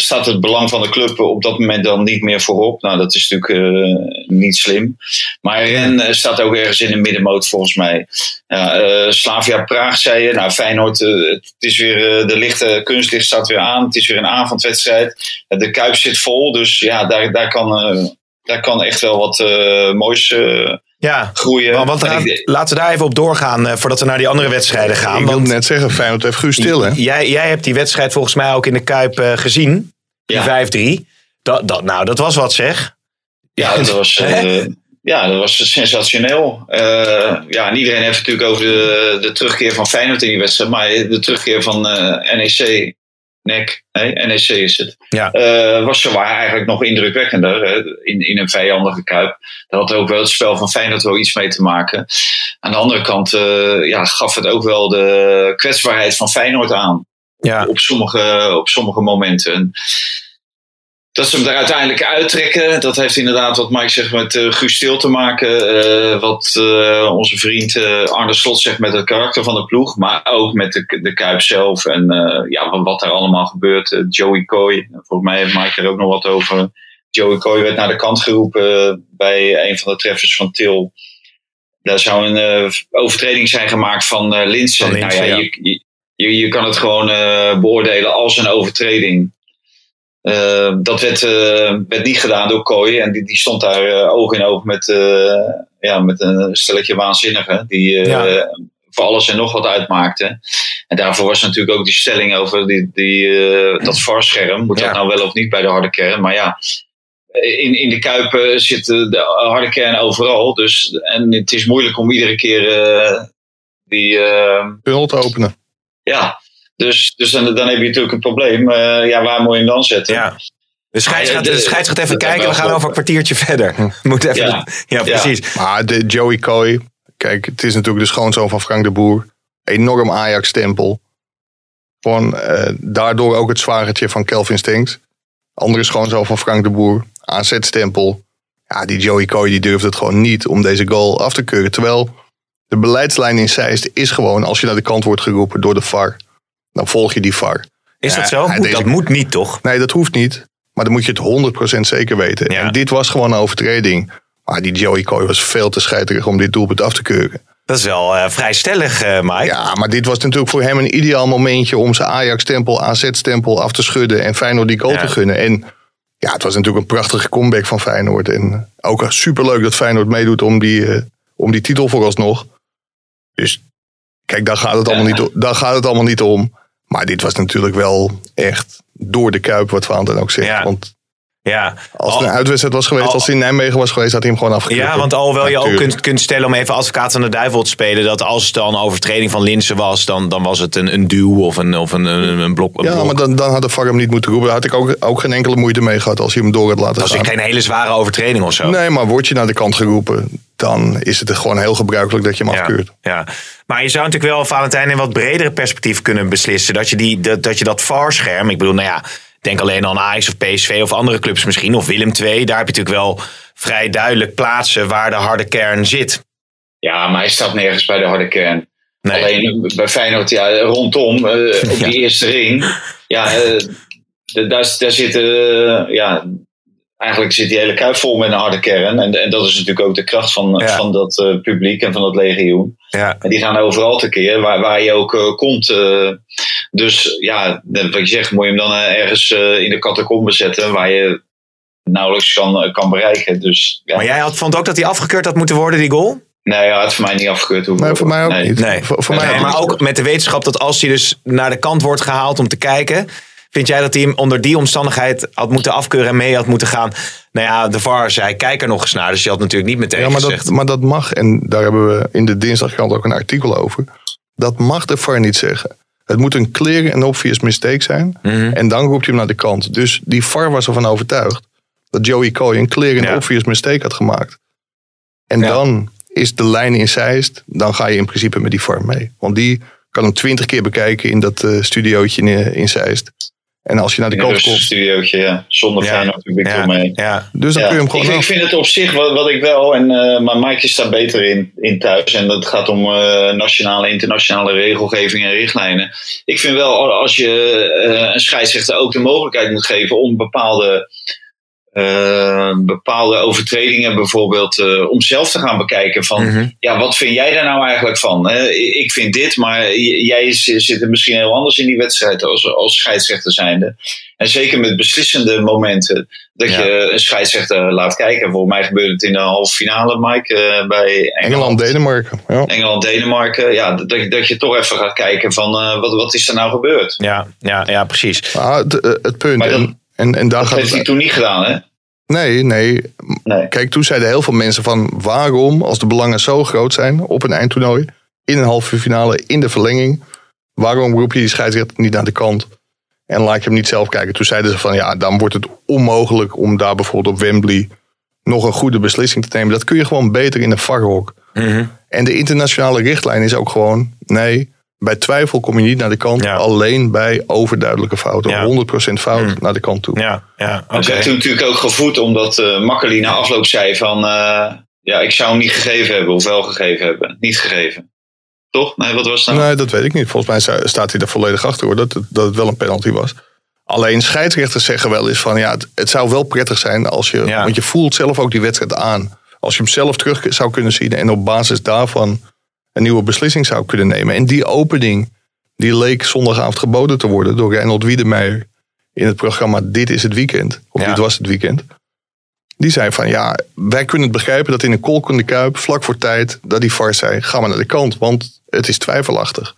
staat het belang van de club op dat moment dan niet meer voorop. Nou, dat is natuurlijk eh, niet slim. Maar Ren eh, staat ook ergens in de middenmoot volgens mij. Ja, eh, Slavia Praag zei je. Nou, Feyenoord, eh, het is weer, de lichte kunstlicht staat weer aan. Het is weer een avondwedstrijd. De Kuip zit vol. Dus ja, daar, daar, kan, daar kan echt wel wat moois Ja, groeien. want, laten we daar even op doorgaan eh, voordat we naar die andere wedstrijden gaan. ik wilde net zeggen, Feyenoord heeft Guus stil, hè? jij, jij hebt die wedstrijd volgens mij ook in de Kuip eh, gezien. Die Ja. 5-3. Dat, dat, nou, dat was wat zeg. Ja, dat was, eh, ja, dat was sensationeel. Ja, en iedereen heeft het natuurlijk over de, de terugkeer van Feyenoord in die wedstrijd. Maar de terugkeer van NEC, NEC, nee, NEC is het. Ja. eh, was zowaar eigenlijk nog indrukwekkender hè, in, in een vijandige kuip. Daar had ook wel het spel van Feyenoord wel iets mee te maken. Aan de andere kant eh, ja, gaf het ook wel de kwetsbaarheid van Feyenoord aan Ja, op, sommige, op sommige momenten. Dat ze hem er uiteindelijk uittrekken, dat heeft inderdaad wat Mike zegt met uh, Guus Stil te maken. Uh, wat uh, onze vriend Arne Slot zegt met het karakter van de ploeg. Maar ook met de, de Kuip zelf en ja, wat daar allemaal gebeurt. Joey Coy, volgens mij heeft Mike er ook nog wat over. Joey Coy werd naar de kant geroepen bij een van de treffers van Til. Daar zou een overtreding zijn gemaakt van Linsen. Van Linssen, nou ja, ja. Je, je, je kan het gewoon beoordelen als een overtreding. Uh, dat werd, uh, werd niet gedaan door Kooi. En die, die stond daar uh, oog in oog met, ja, met een stelletje waanzinnigen. Die ja. voor alles en nog wat uitmaakte. En daarvoor was natuurlijk ook die stelling over die, die, dat varscherm. Moet ja. dat nou wel of niet bij de harde kern? Maar ja, in, in de Kuipen zit de harde kern overal. Dus, en het is moeilijk om iedere keer die... Tunnel te openen. Ja, dus, dus dan, dan heb je natuurlijk een probleem. Uh, ja, waar moet je hem dan zetten? Ja. De scheids, gaat, de scheids gaat even kijken. We gaan over een kwartiertje verder. Moet even Ja. ja. precies. Maar de Joey Coy, kijk, het is natuurlijk de schoonzoon van Frank de Boer. Enorm Ajax-stempel. Gewoon eh, daardoor ook het zwagertje van Kelvin Stenks. Andere schoonzoon van Frank de Boer. AZ-stempel. Ja, die Joey Coy die durfde het gewoon niet om deze goal af te keuren. Terwijl de beleidslijn in Zeist is gewoon, als je naar de kant wordt geroepen door de VAR, dan volg je die VAR. Is dat zo? Moet- Dat moet niet, toch? Nee, dat hoeft niet. Maar dan moet je het 100% zeker weten. En dit was gewoon een overtreding. Maar die Joey Coy was veel te scheiterig om dit doelpunt af te keuren. Dat is wel eh, vrij stellig, eh, Mike. Ja, maar dit was natuurlijk voor hem een ideaal momentje om zijn Ajax-stempel, AZ-stempel af te schudden en Feyenoord die goal Ja. te gunnen. En ja, het was natuurlijk een prachtige comeback van Feyenoord. En ook superleuk dat Feyenoord meedoet om die, eh, om die titel vooralsnog. Dus kijk, daar gaat, het allemaal niet, o- daar gaat het allemaal niet om. Maar dit was natuurlijk wel echt door de kuip, wat Vaan dan ook zegt. Ja. Want Ja. als het een uitwedstrijd was geweest, al- als hij in Nijmegen was geweest, had hij hem gewoon afgekeurd. Ja, want alhoewel je ook kunt, kunt stellen om even advocaat van de duivel te spelen, dat als het dan een overtreding van Linsen was, dan, dan was het een, een duw of een, of een, een, een blok. Een Ja, blok. maar dan, dan had de VAR hem niet moeten roepen. Daar had ik ook, ook geen enkele moeite mee gehad als hij hem door had laten dat was gaan. geen hele zware overtreding of zo. Nee, maar word je naar de kant geroepen, dan is het gewoon heel gebruikelijk dat je hem Ja, afkeurt. ja. Maar je zou natuurlijk wel, Valentijn, in wat bredere perspectief kunnen beslissen. Dat je, die, dat, dat je dat VAR-scherm, ik bedoel, nou ja, denk alleen aan Ajax of PSV of andere clubs misschien, of Willem II. Daar heb je natuurlijk wel vrij duidelijk plaatsen waar de harde kern zit. Ja, maar hij staat nergens bij de harde kern. Nee. Alleen bij Feyenoord, ja, rondom, eh, op Ja. die eerste ring. Ja, eh, daar, daar zitten, eh, ja, eigenlijk zit die hele kuip vol met een harde kern. En, en dat is natuurlijk ook de kracht van, Ja. van dat publiek en van dat legioen. Ja. En die gaan overal tekeer, waar, waar je ook komt. Dus ja, wat je zegt, moet je hem dan eh, ergens eh, in de catacombe zetten, waar je nauwelijks kan, eh, kan bereiken. Dus ja, Maar jij had, vond ook dat hij afgekeurd had moeten worden, die goal? nee, hij had voor mij niet afgekeurd hoeven Nee, voor mij ook Nee. niet. Nee. Voor, voor mij Nee, maar ook met de wetenschap dat als hij dus naar de kant wordt gehaald om te kijken. Vind jij dat hij hem onder die omstandigheid had moeten afkeuren en mee had moeten gaan? Nou ja, de VAR zei, kijk er nog eens naar. Dus je had natuurlijk niet meteen Ja, maar gezegd. dat, maar dat mag, en daar hebben we in de dinsdagkrant ook een artikel over. Dat mag de VAR niet zeggen. Het moet een clear en obvious mistake zijn. Mhm. En dan roept hij hem naar de kant. Dus die VAR was ervan overtuigd dat Joey Coy een clear en Ja. obvious mistake had gemaakt. En Ja. dan is de lijn in Zeist, dan ga je in principe met die VAR mee. Want die kan hem twintig keer bekijken in dat eh, studiootje in, eh, in Zeist. En als je naar de komt, studiootje, ja. Zonder Ja. Feyenoord publiek ja, eromheen. ja. dus dan Ja, kun je hem gewoon ik, ik vind het op zich wat, wat ik wel, en, eh, maar Mike is daar beter in, in thuis. En dat gaat om eh, nationale, internationale regelgeving en richtlijnen. Ik vind wel, als je eh, een scheidsrechter ook de mogelijkheid moet geven om bepaalde, eh, bepaalde overtredingen bijvoorbeeld, eh, om zelf te gaan bekijken van, Mhm. ja, wat vind jij daar nou eigenlijk van? hè? ik vind dit, maar jij zit er misschien heel anders in die wedstrijd als, als scheidsrechter zijnde. En zeker met beslissende momenten. Dat Ja. je een scheidsrechter laat kijken. Volgens mij gebeurde het in de halve finale, Mike, eh, bij Engeland. Engeland, Denemarken. Ja. Engeland, Denemarken. Ja, dat, je- dat je toch even gaat kijken van eh, wat, wat is er nou gebeurd. Ja, ja, ja, precies. Maar het, het punt, Maar en, en, daar Dat gaat heeft hij toen niet gedaan, hè? Nee, nee. Nee. Kijk, toen zeiden heel veel mensen van waarom, als de belangen zo groot zijn op een eindtoernooi, in een halve finale, in de verlenging, waarom roep je die scheidsrechter niet naar de kant en laat je hem niet zelf kijken? Toen zeiden ze van ja, dan wordt het onmogelijk om daar bijvoorbeeld op Wembley nog een goede beslissing te nemen. Dat kun je gewoon beter in een varhok. Mhm. En de internationale richtlijn is ook gewoon, nee, bij twijfel kom je niet naar de kant, Ja. alleen bij overduidelijke fouten. Ja. 100% fout Mm. naar de kant toe. Ja, ja, oké. Dat natuurlijk ook gevoed omdat eh Makkeli na afloop zei van... eh, ja, ik zou hem niet gegeven hebben of wel gegeven hebben. Niet gegeven. Toch? Nee, wat was dat? nou? Nee, dat weet ik niet. Volgens mij sta- staat hij er volledig achter hoor, dat, het, dat het wel een penalty was. Alleen scheidsrechters zeggen wel eens van ja, het, het zou wel prettig zijn als je, Ja. want je voelt zelf ook die wedstrijd aan. Als je hem zelf terug zou kunnen zien en op basis daarvan een nieuwe beslissing zou kunnen nemen. En die opening, die leek zondagavond geboden te worden door Reinhold Wiedemeijer in het programma Dit is het weekend. Of Ja. Dit was het weekend. Die zei van ja, wij kunnen het begrijpen dat in een kolk in de kuip, vlak voor tijd, dat die VAR zei, ga maar naar de kant, want het is twijfelachtig.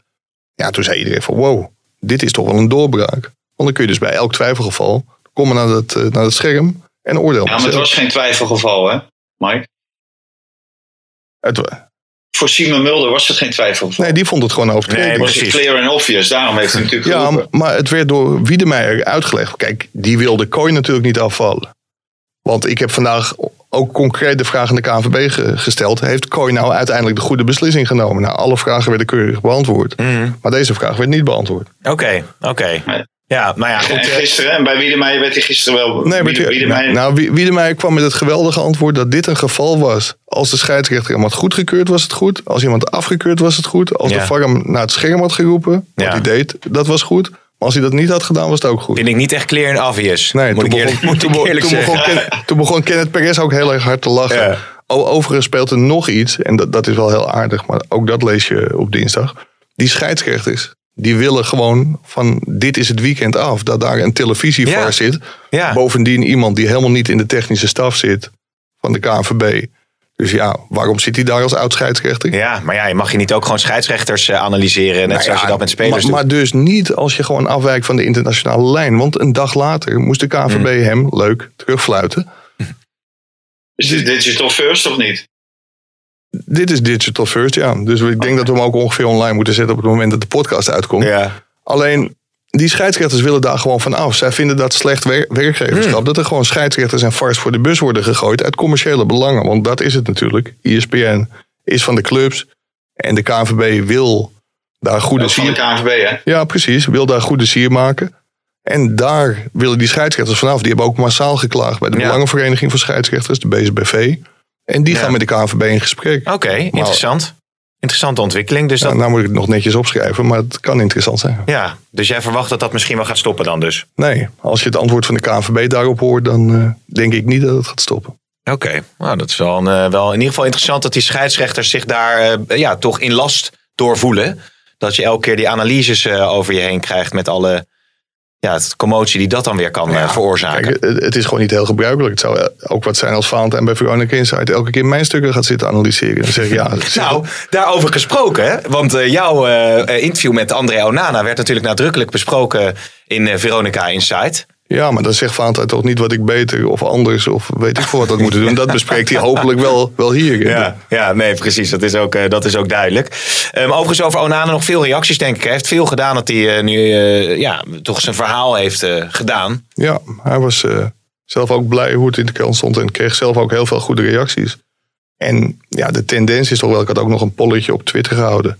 Ja, toen zei iedereen van wow, dit is toch wel een doorbraak. Want dan kun je dus bij elk twijfelgeval komen naar het, eh, naar het scherm en oordeel. Ja, maar het was geen twijfelgeval, hè, Mike? Het Voor Simon Mulder was het geen twijfelgeval. nee, die vond het gewoon een overtreding. Nee, Het was precies. clear and obvious. Daarom heeft hij natuurlijk ja, geroepen. maar het werd door Wiedemeijer uitgelegd. Kijk, die wilde Kooi natuurlijk niet afvallen. Want ik heb vandaag ook concreet de vraag aan de KNVB ge- gesteld. Heeft Kooi nou uiteindelijk de goede beslissing genomen? Nou, alle vragen werden keurig beantwoord. Mhm. Maar deze vraag werd niet beantwoord. Oké, oké. Nee. Ja, maar ja, goed. En eh, gisteren, en bij Wiedemeijer werd hij gisteren wel... Nee, maar Wiede- Wiedemeijer- nou, Wie- Wiedemeijer kwam met het geweldige antwoord dat dit een geval was. Als de scheidsrechter hem had goedgekeurd, was het goed. Als iemand afgekeurd, was het goed. Als Ja. de VAR hem naar het scherm had geroepen, wat Ja. hij deed, dat was goed. Maar als hij dat niet had gedaan, was het ook goed. vind ik niet echt clear and obvious. Nee, moet toen ik eerlijk, begon, moet toen, begon- eerlijk toen begon. Ken- toen begon Kenneth Perez ook heel erg hard te lachen. Ja. Overigens speelt er nog iets, en dat, dat is wel heel aardig, maar ook dat lees je op dinsdag. Die scheidsrechters, die willen gewoon van dit is het weekend af, dat daar een televisievar Ja. zit. Ja. Bovendien iemand die helemaal niet in de technische staf zit van de KNVB. Dus ja, waarom zit hij daar als oud scheidsrechter? Ja, maar ja, je mag je niet ook gewoon scheidsrechters eh, analyseren, net Nou zoals ja, je dat met spelers maar, doet. maar dus niet als je gewoon afwijkt van de internationale lijn. Want een dag later moest de KNVB Hmm. hem, leuk, terugfluiten. Is dit digital first of niet? Dit is digital first, ja. Dus ik denk dat we hem ook ongeveer online moeten zetten op het moment dat de podcast uitkomt. ja. Alleen, die scheidsrechters willen daar gewoon van af. Zij vinden dat slecht wer- werkgeverschap. Hmm. Dat er gewoon scheidsrechters en vars voor de bus worden gegooid uit commerciële belangen. Want dat is het natuurlijk. ESPN is van de clubs. En de KNVB wil daar goede Ook van de sier... KNVB, hè? Ja, precies. Wil daar goede sier maken. En daar willen die scheidsrechters vanaf. Die hebben ook massaal geklaagd bij de Ja. Belangenvereniging van Scheidsrechters, de BSBV. En die Ja. gaan met de KNVB in gesprek. Oké, interessant. Interessante ontwikkeling. Dus, dat, Nou, nou moet ik het nog netjes opschrijven, maar het kan interessant zijn. ja. dus jij verwacht dat dat misschien wel gaat stoppen dan dus? Nee, als je het antwoord van de KNVB daarop hoort, dan eh, denk ik niet dat het gaat stoppen. Oké, nou, dat is wel, een, eh, wel in ieder geval interessant dat die scheidsrechters zich daar eh, ja, toch in last door voelen. Dat je elke keer die analyses over je heen krijgt met alle ja, het commotie die dat dan weer kan eh, veroorzaken. Kijk, het, is gewoon niet heel gebruikelijk. Het zou eh, ook wat zijn als Valentijn bij Veronica Insight elke keer mijn stukken gaat zitten analyseren. En ja, Nou, daarover gesproken, want eh, jouw interview met André Onana werd natuurlijk nadrukkelijk besproken in Veronica Insight. Ja, maar dan zegt Valentijn toch niet wat ik beter of anders of weet ik veel wat had moeten doen. Dat bespreekt hij hopelijk wel, wel hier. Ja, ja nee, precies. Dat is ook, eh, dat is ook duidelijk. Ehm, overigens over Onana nog veel reacties, denk ik. Hij heeft veel gedaan dat hij eh, nu eh, ja, toch zijn verhaal heeft gedaan. Ja, hij was zelf ook blij hoe het in de krant stond en kreeg zelf ook heel veel goede reacties. En ja, de tendens is toch wel, ik had ook nog een polletje op Twitter gehouden.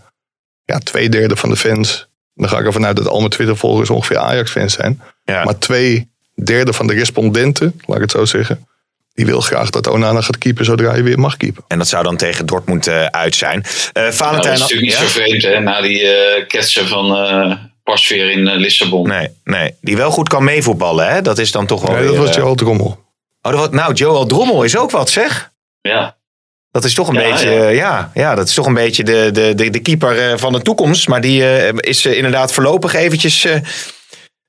Ja, twee derde van de fans, dan ga ik ervan uit dat al mijn Twitter-volgers ongeveer Ajax-fans zijn. Ja. Maar twee derde van de respondenten, laat ik het zo zeggen, die wil graag dat Onana gaat keepen zodra hij weer mag keepen. En dat zou dan tegen Dortmund eh, uit zijn. Eh Nou, Valentijn, dat is natuurlijk niet ja? zo vreemd, hè? Na die eh ketsen van eh Pasveer in Lissabon. Nee, nee, die wel goed kan meevoetballen. Hè? Dat is dan toch wel Nee, dat weer, was Joel Drommel. Oh, dat was, nou, Joel Drommel is ook wat, zeg. Ja. Dat is toch een Ja, beetje, ja. ja. Ja, dat is toch een beetje de, de, de, de keeper eh, van de toekomst. Maar die eh, is inderdaad voorlopig eventjes, eh,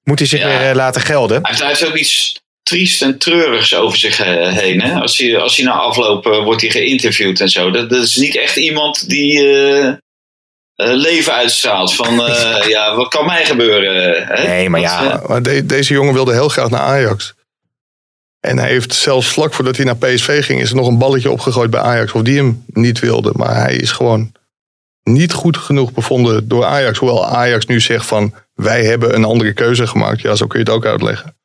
moet hij zich Ja. weer eh, laten gelden. Hij heeft- hij heeft ook iets triest en treurigs over zich eh, heen. Hè? Als, hij, als hij na afloop eh, wordt hij geïnterviewd en zo. Dat, dat is niet echt iemand die leven uitstraalt. Van eh, ja, wat kan mij gebeuren? Hè? Nee, maar ja. Maar de- deze jongen wilde heel graag naar Ajax. En hij heeft zelfs vlak voordat hij naar PSV ging, is er nog een balletje opgegooid bij Ajax. Of die hem niet wilde. Maar hij is gewoon niet goed genoeg bevonden door Ajax. Hoewel Ajax nu zegt van wij hebben een andere keuze gemaakt. Ja, zo kun je het ook uitleggen.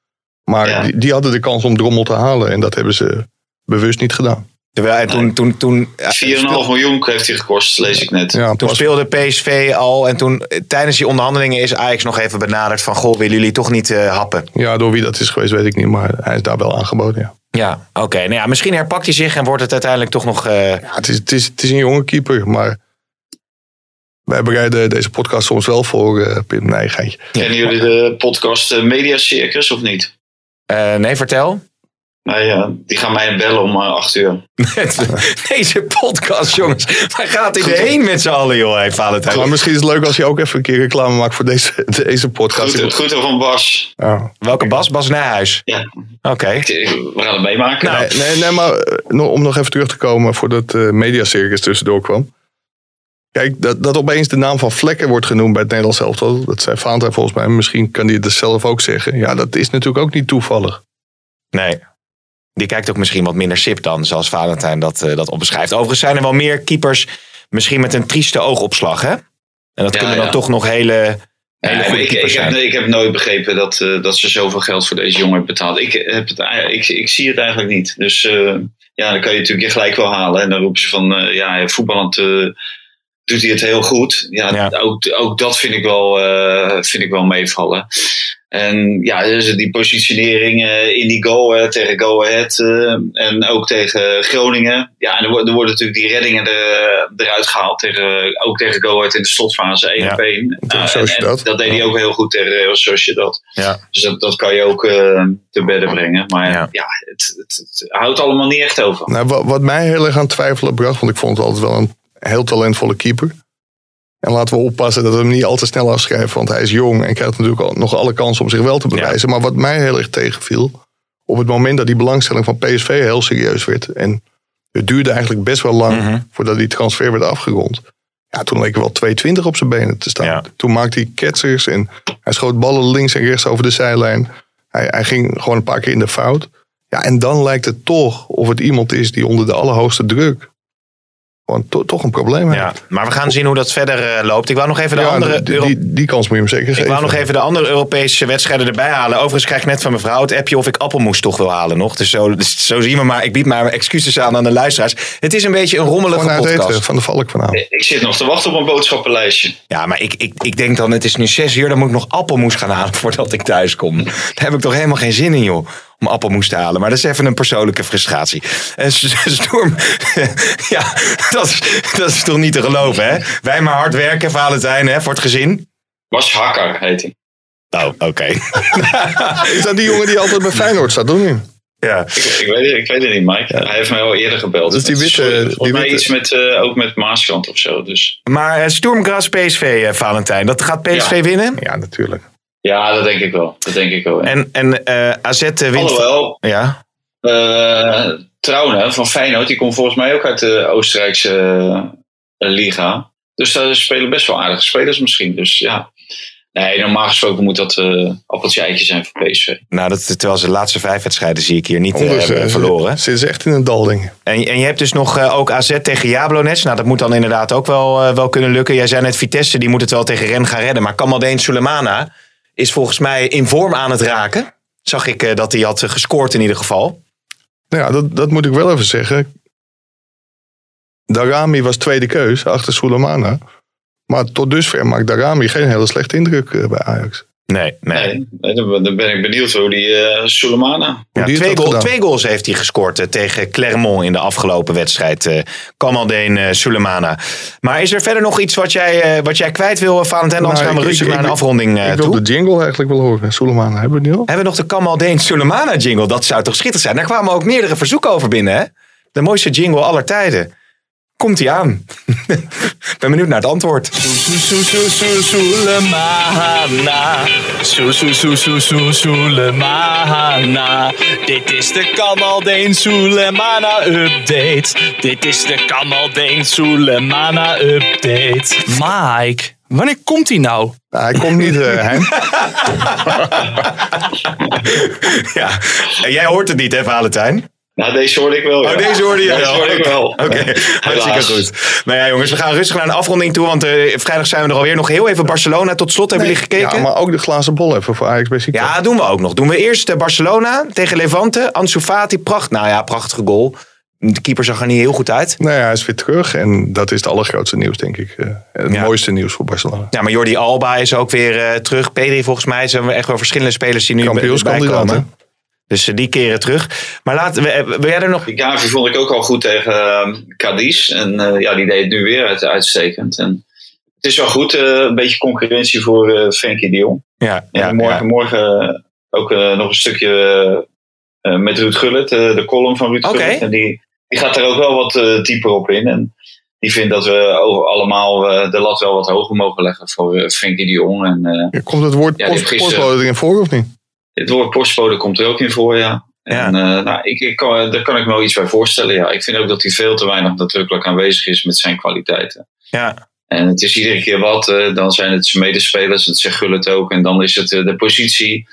Maar Ja. die, die hadden de kans om Drommel te halen. En dat hebben ze bewust niet gedaan. Terwijl hij toen, toen, toen, ja, 4,5 miljoen heeft hij gekost, lees ik net. Ja, toen pas- speelde PSV al. En toen eh, tijdens die onderhandelingen is Ajax nog even benaderd van... Goh, willen jullie toch niet eh, happen? ja, door wie dat is geweest weet ik niet. Maar hij is daar wel aangeboden, ja. Ja, oké. Nou ja, misschien herpakt hij zich en wordt het uiteindelijk toch nog... eh, Ja, het, is, het, is, het is een jonge keeper, maar wij bereiden deze podcast soms wel voor, eh Pim. Nee, geintje. Kennen jullie de podcast eh, Media Circus of niet? eh, nee, vertel. Nou ja, die gaan mij bellen om eh, 8 uur. Deze podcast, jongens. Waar gaat dit heen met z'n allen, joh, hey, Valentijn? Maar misschien is het leuk als je ook even een keer reclame maakt voor deze, deze podcast. Goed, goed van Bas. Ja. Welke Bas? Bas Nijhuis. Ja, Oké. we gaan het meemaken. Nou, Nee, nee, nee, maar nog- om nog even terug te komen voordat de mediacircus tussendoor kwam. Kijk, dat, dat opeens de naam van Vlekken wordt genoemd bij het Nederlands elftal. Dat zei Valentijn volgens mij. Misschien kan hij het dus zelf ook zeggen. Ja, dat is natuurlijk ook niet toevallig. Nee. Die kijkt ook misschien wat minder sip dan, zoals Valentijn dat, eh, dat opbeschrijft. Overigens zijn er wel meer keepers, misschien met een trieste oogopslag, hè? En dat Ja, kunnen dan ja. toch nog hele, hele Ja, maar goede ik, keepers ik, heb, zijn. ik heb nooit begrepen dat, eh, dat ze zoveel geld voor deze jongen hebben betaald. Ik, heb het, ik, ik zie het eigenlijk niet. Dus eh, ja, dan kan je natuurlijk je gelijk wel halen. En dan roepen ze van, eh, ja, voetballend eh, doet hij het heel goed. Ja, Ja. Ook, ook dat vind ik wel, eh, vind ik wel meevallen. En ja, dus die positionering eh, in die goal eh, tegen Go Ahead eh, en ook tegen Groningen. Ja, en er, er worden natuurlijk die reddingen er, eruit gehaald, tegen, ook tegen Go Ahead in de slotfase 1 Ja. op 1. Tegen Nou, en- Sociedad. en dat deed hij ook heel goed tegen Real Sociedad. Ja. Dus dat, dat kan je ook eh, te bedden brengen. Maar Ja. ja, het, het, het houdt allemaal niet echt over. Nou, wat, wat mij heel erg aan het twijfelen bracht, want ik vond het altijd wel een heel talentvolle keeper. En laten we oppassen dat we hem niet al te snel afschrijven, want hij is jong en krijgt natuurlijk nog alle kansen om zich wel te bewijzen. Maar wat mij heel erg tegenviel, op het moment dat die belangstelling van PSV heel serieus werd. En het duurde eigenlijk best wel lang Mhm. voordat die transfer werd afgerond. Ja, toen leek er wel 2,20 op zijn benen te staan. Ja. Toen maakte hij ketsers en hij schoot ballen links en rechts over de zijlijn. Hij, hij ging gewoon een paar keer in de fout. Ja, en dan lijkt het toch of het iemand is die onder de allerhoogste druk gewoon to- toch een probleem heeft. Ja, maar we gaan zien hoe dat verder eh, loopt. Ik wou nog even de Ja, andere... die, Euro- die, die kans moet je hem zeker ik geven. wou nog even de andere Europese wedstrijden erbij halen. Overigens krijg ik net van mijn vrouw het appje of ik appelmoes toch wil halen nog. Dus zo, dus zo zien we maar. Ik bied maar mijn excuses aan aan de luisteraars. Het is een beetje een rommelige podcast. eten van de Valk vanavond. Ik zit nog te wachten op een boodschappenlijstje. Ja, maar ik, ik, ik denk dan, het is nu zes uur, dan moet ik nog appelmoes gaan halen voordat ik thuis kom. Daar heb ik toch helemaal geen zin in, joh. Om appelmoes te halen. Maar dat is even een persoonlijke frustratie. En Storm, ja, dat is, dat is toch niet te geloven, hè? Wij maar hard werken, Valentijn, hè, voor het gezin. Was Hakker, heet hij. Oh, oké. Is dat die jongen die altijd bij Feyenoord staat, doen niet? ja. Ik, ik, weet, het- ik weet het niet, Mike. Hij heeft mij al eerder gebeld. Dus die Met- witte- volgens die mij witte- iets met, eh, ook met Maaskant of zo. Dus Maar uh, Stormgras PSV, eh, Valentijn, dat gaat PSV Ja. winnen? Ja, natuurlijk. Ja, dat denk ik wel. Dat denk ik wel. ja. En, en eh, AZ eh, wint... Alhoewel, Ja, eh Trouwen van Feyenoord, die komt volgens mij ook uit de Oostenrijkse liga. Dus daar spelen best wel aardige spelers misschien. Dus ja, nee, normaal gesproken moet dat eh appeltje eitje zijn voor PSV. nou, dat, terwijl ze de laatste vijf wedstrijden zie ik hier niet hebben verloren. zitten ze echt in een dal, denk ik. En, en je hebt dus nog ook AZ tegen Jablonec. Nou, dat moet dan inderdaad ook wel, wel kunnen lukken. Jij zei net Vitesse, die moet het wel tegen Ren gaan redden. Maar Kamaldeen Sulemana is volgens mij in vorm aan het raken. Zag ik eh, dat hij had eh, gescoord in ieder geval. Nou ja, dat, dat moet ik wel even zeggen. Darami was tweede keus achter Sulemana. Maar tot dusver maakt Darami geen hele slechte indruk eh, bij Ajax. Nee, nee. Nee, nee, dan, ben ik benieuwd hoe die eh Sulemana. Ja, die heeft twee, goal- twee goals heeft hij gescoord eh, tegen Clermont in de afgelopen wedstrijd. eh Kamaldeen Sulemana. Maar is er verder nog iets wat jij, eh, wat jij kwijt wil, Valentijn? Anders Nou, gaan we ik- rustig ik- naar een ik- afronding eh, ik wil toe. de jingle eigenlijk wel horen. Sulemana, hebben we nu al? Hebben we nog de Kamaldeen Sulemana jingle? Dat zou toch schitterend zijn? Daar kwamen ook meerdere verzoeken over binnen, hè? De mooiste jingle aller tijden. Komt hij aan? ben benieuwd naar het antwoord. Soelemana. Soelemana. Dit is de Kamaldeen Soelemana update. Dit is de Kamaldeen Soelemana update. Mike, wanneer komt hij nou? Nou, hij komt niet, eh Hein. Ja, en jij hoort het niet, hè, Valentijn? Nou, deze hoorde ik wel. ja. Oh, deze hoorde je Deze wel. hoorde ik wel. Oké, hartstikke Helaas. goed. Nou ja, jongens, we gaan rustig naar een afronding toe. Want eh, vrijdag zijn we er alweer. Nog heel even Barcelona. Tot slot hebben jullie gekeken? Ja, maar ook de glazen bol even voor Ajax bij. Ja, doen we ook nog. Doen we eerst eh, Barcelona tegen Levante. Ansu Fati, pracht. Nou ja, prachtige goal. De keeper zag er niet heel goed uit. Nou ja, hij is weer terug. En dat is het allergrootste nieuws, denk ik. Eh, het Ja. mooiste nieuws voor Barcelona. Ja, maar Jordi Alba is ook weer eh, terug. Pedri volgens mij. zijn we echt wel verschillende spelers die nu bij Kampioenskandidaat, komen. Dus eh, die keren terug. Maar laten we, eh, wil jij er nog... Gavi vond ik ook al goed tegen uh, Cadiz. En eh, ja, die deed het nu weer uit, uitstekend. En het is wel goed, eh, een beetje concurrentie voor eh Frenkie de Jong. Ja, En ja, morgen, ja. morgen ook nog een stukje met Ruud Gullit, eh, de column van Ruud Oké. Gullit. En die, die gaat er ook wel wat eh, dieper op in. En die vindt dat we over allemaal eh, de lat wel wat hoger mogen leggen voor Frenkie de Jong. En eh, Ja, Komt het woord Ja, die post, heeft gisteren- postbode erin voor of niet? Het woord postbode komt er ook in voor, ja. En eh, nou, ik, ik kan, daar kan ik me wel iets bij voorstellen. Ja. Ik vind ook dat hij veel te weinig nadrukkelijk aanwezig is met zijn kwaliteiten. Ja. En het is iedere keer wat. eh, dan zijn het zijn medespelers, dat zegt Gullit ook. En dan is het eh, de positie.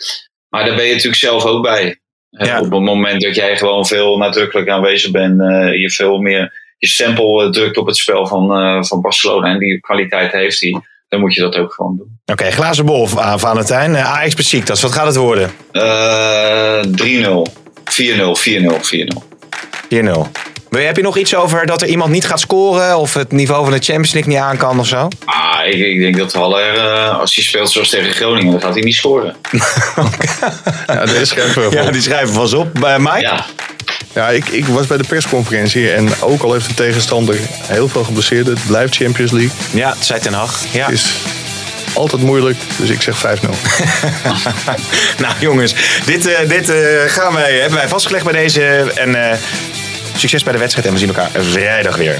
Maar daar ben je natuurlijk zelf ook bij. Ja. Op het moment dat jij gewoon veel nadrukkelijk aanwezig bent. je veel meer je stempel drukt op het spel van, van Barcelona. En die kwaliteit heeft hij. Dan moet je dat ook gewoon doen. Oké, glazen bol, uh, Valentijn. Uh, Ajax Besiktas, wat gaat het worden? 4-0, Eh 3-0. 4-0, 4-0, 4-0. 4-0. Heb je nog iets over dat er iemand niet gaat scoren of het niveau van de Champions League niet aan kan of zo? Ah, ik, ik denk dat Haller, eh, als hij speelt zoals tegen Groningen, dan gaat hij niet scoren. Ja, deze schrijven we Ja, die schrijven vast op. Uh, Mike? Ja, Ja, ik, ik was bij de persconferentie en ook al heeft de tegenstander heel veel geblesseerd, het blijft Champions League. Ja, het zei Ten Hag. Ja. Het is altijd moeilijk, dus ik zeg 5-0. nou jongens, dit, eh, dit eh, gaan wij, hebben wij vastgelegd bij deze. En eh, succes bij de wedstrijd en we zien elkaar vrijdag weer.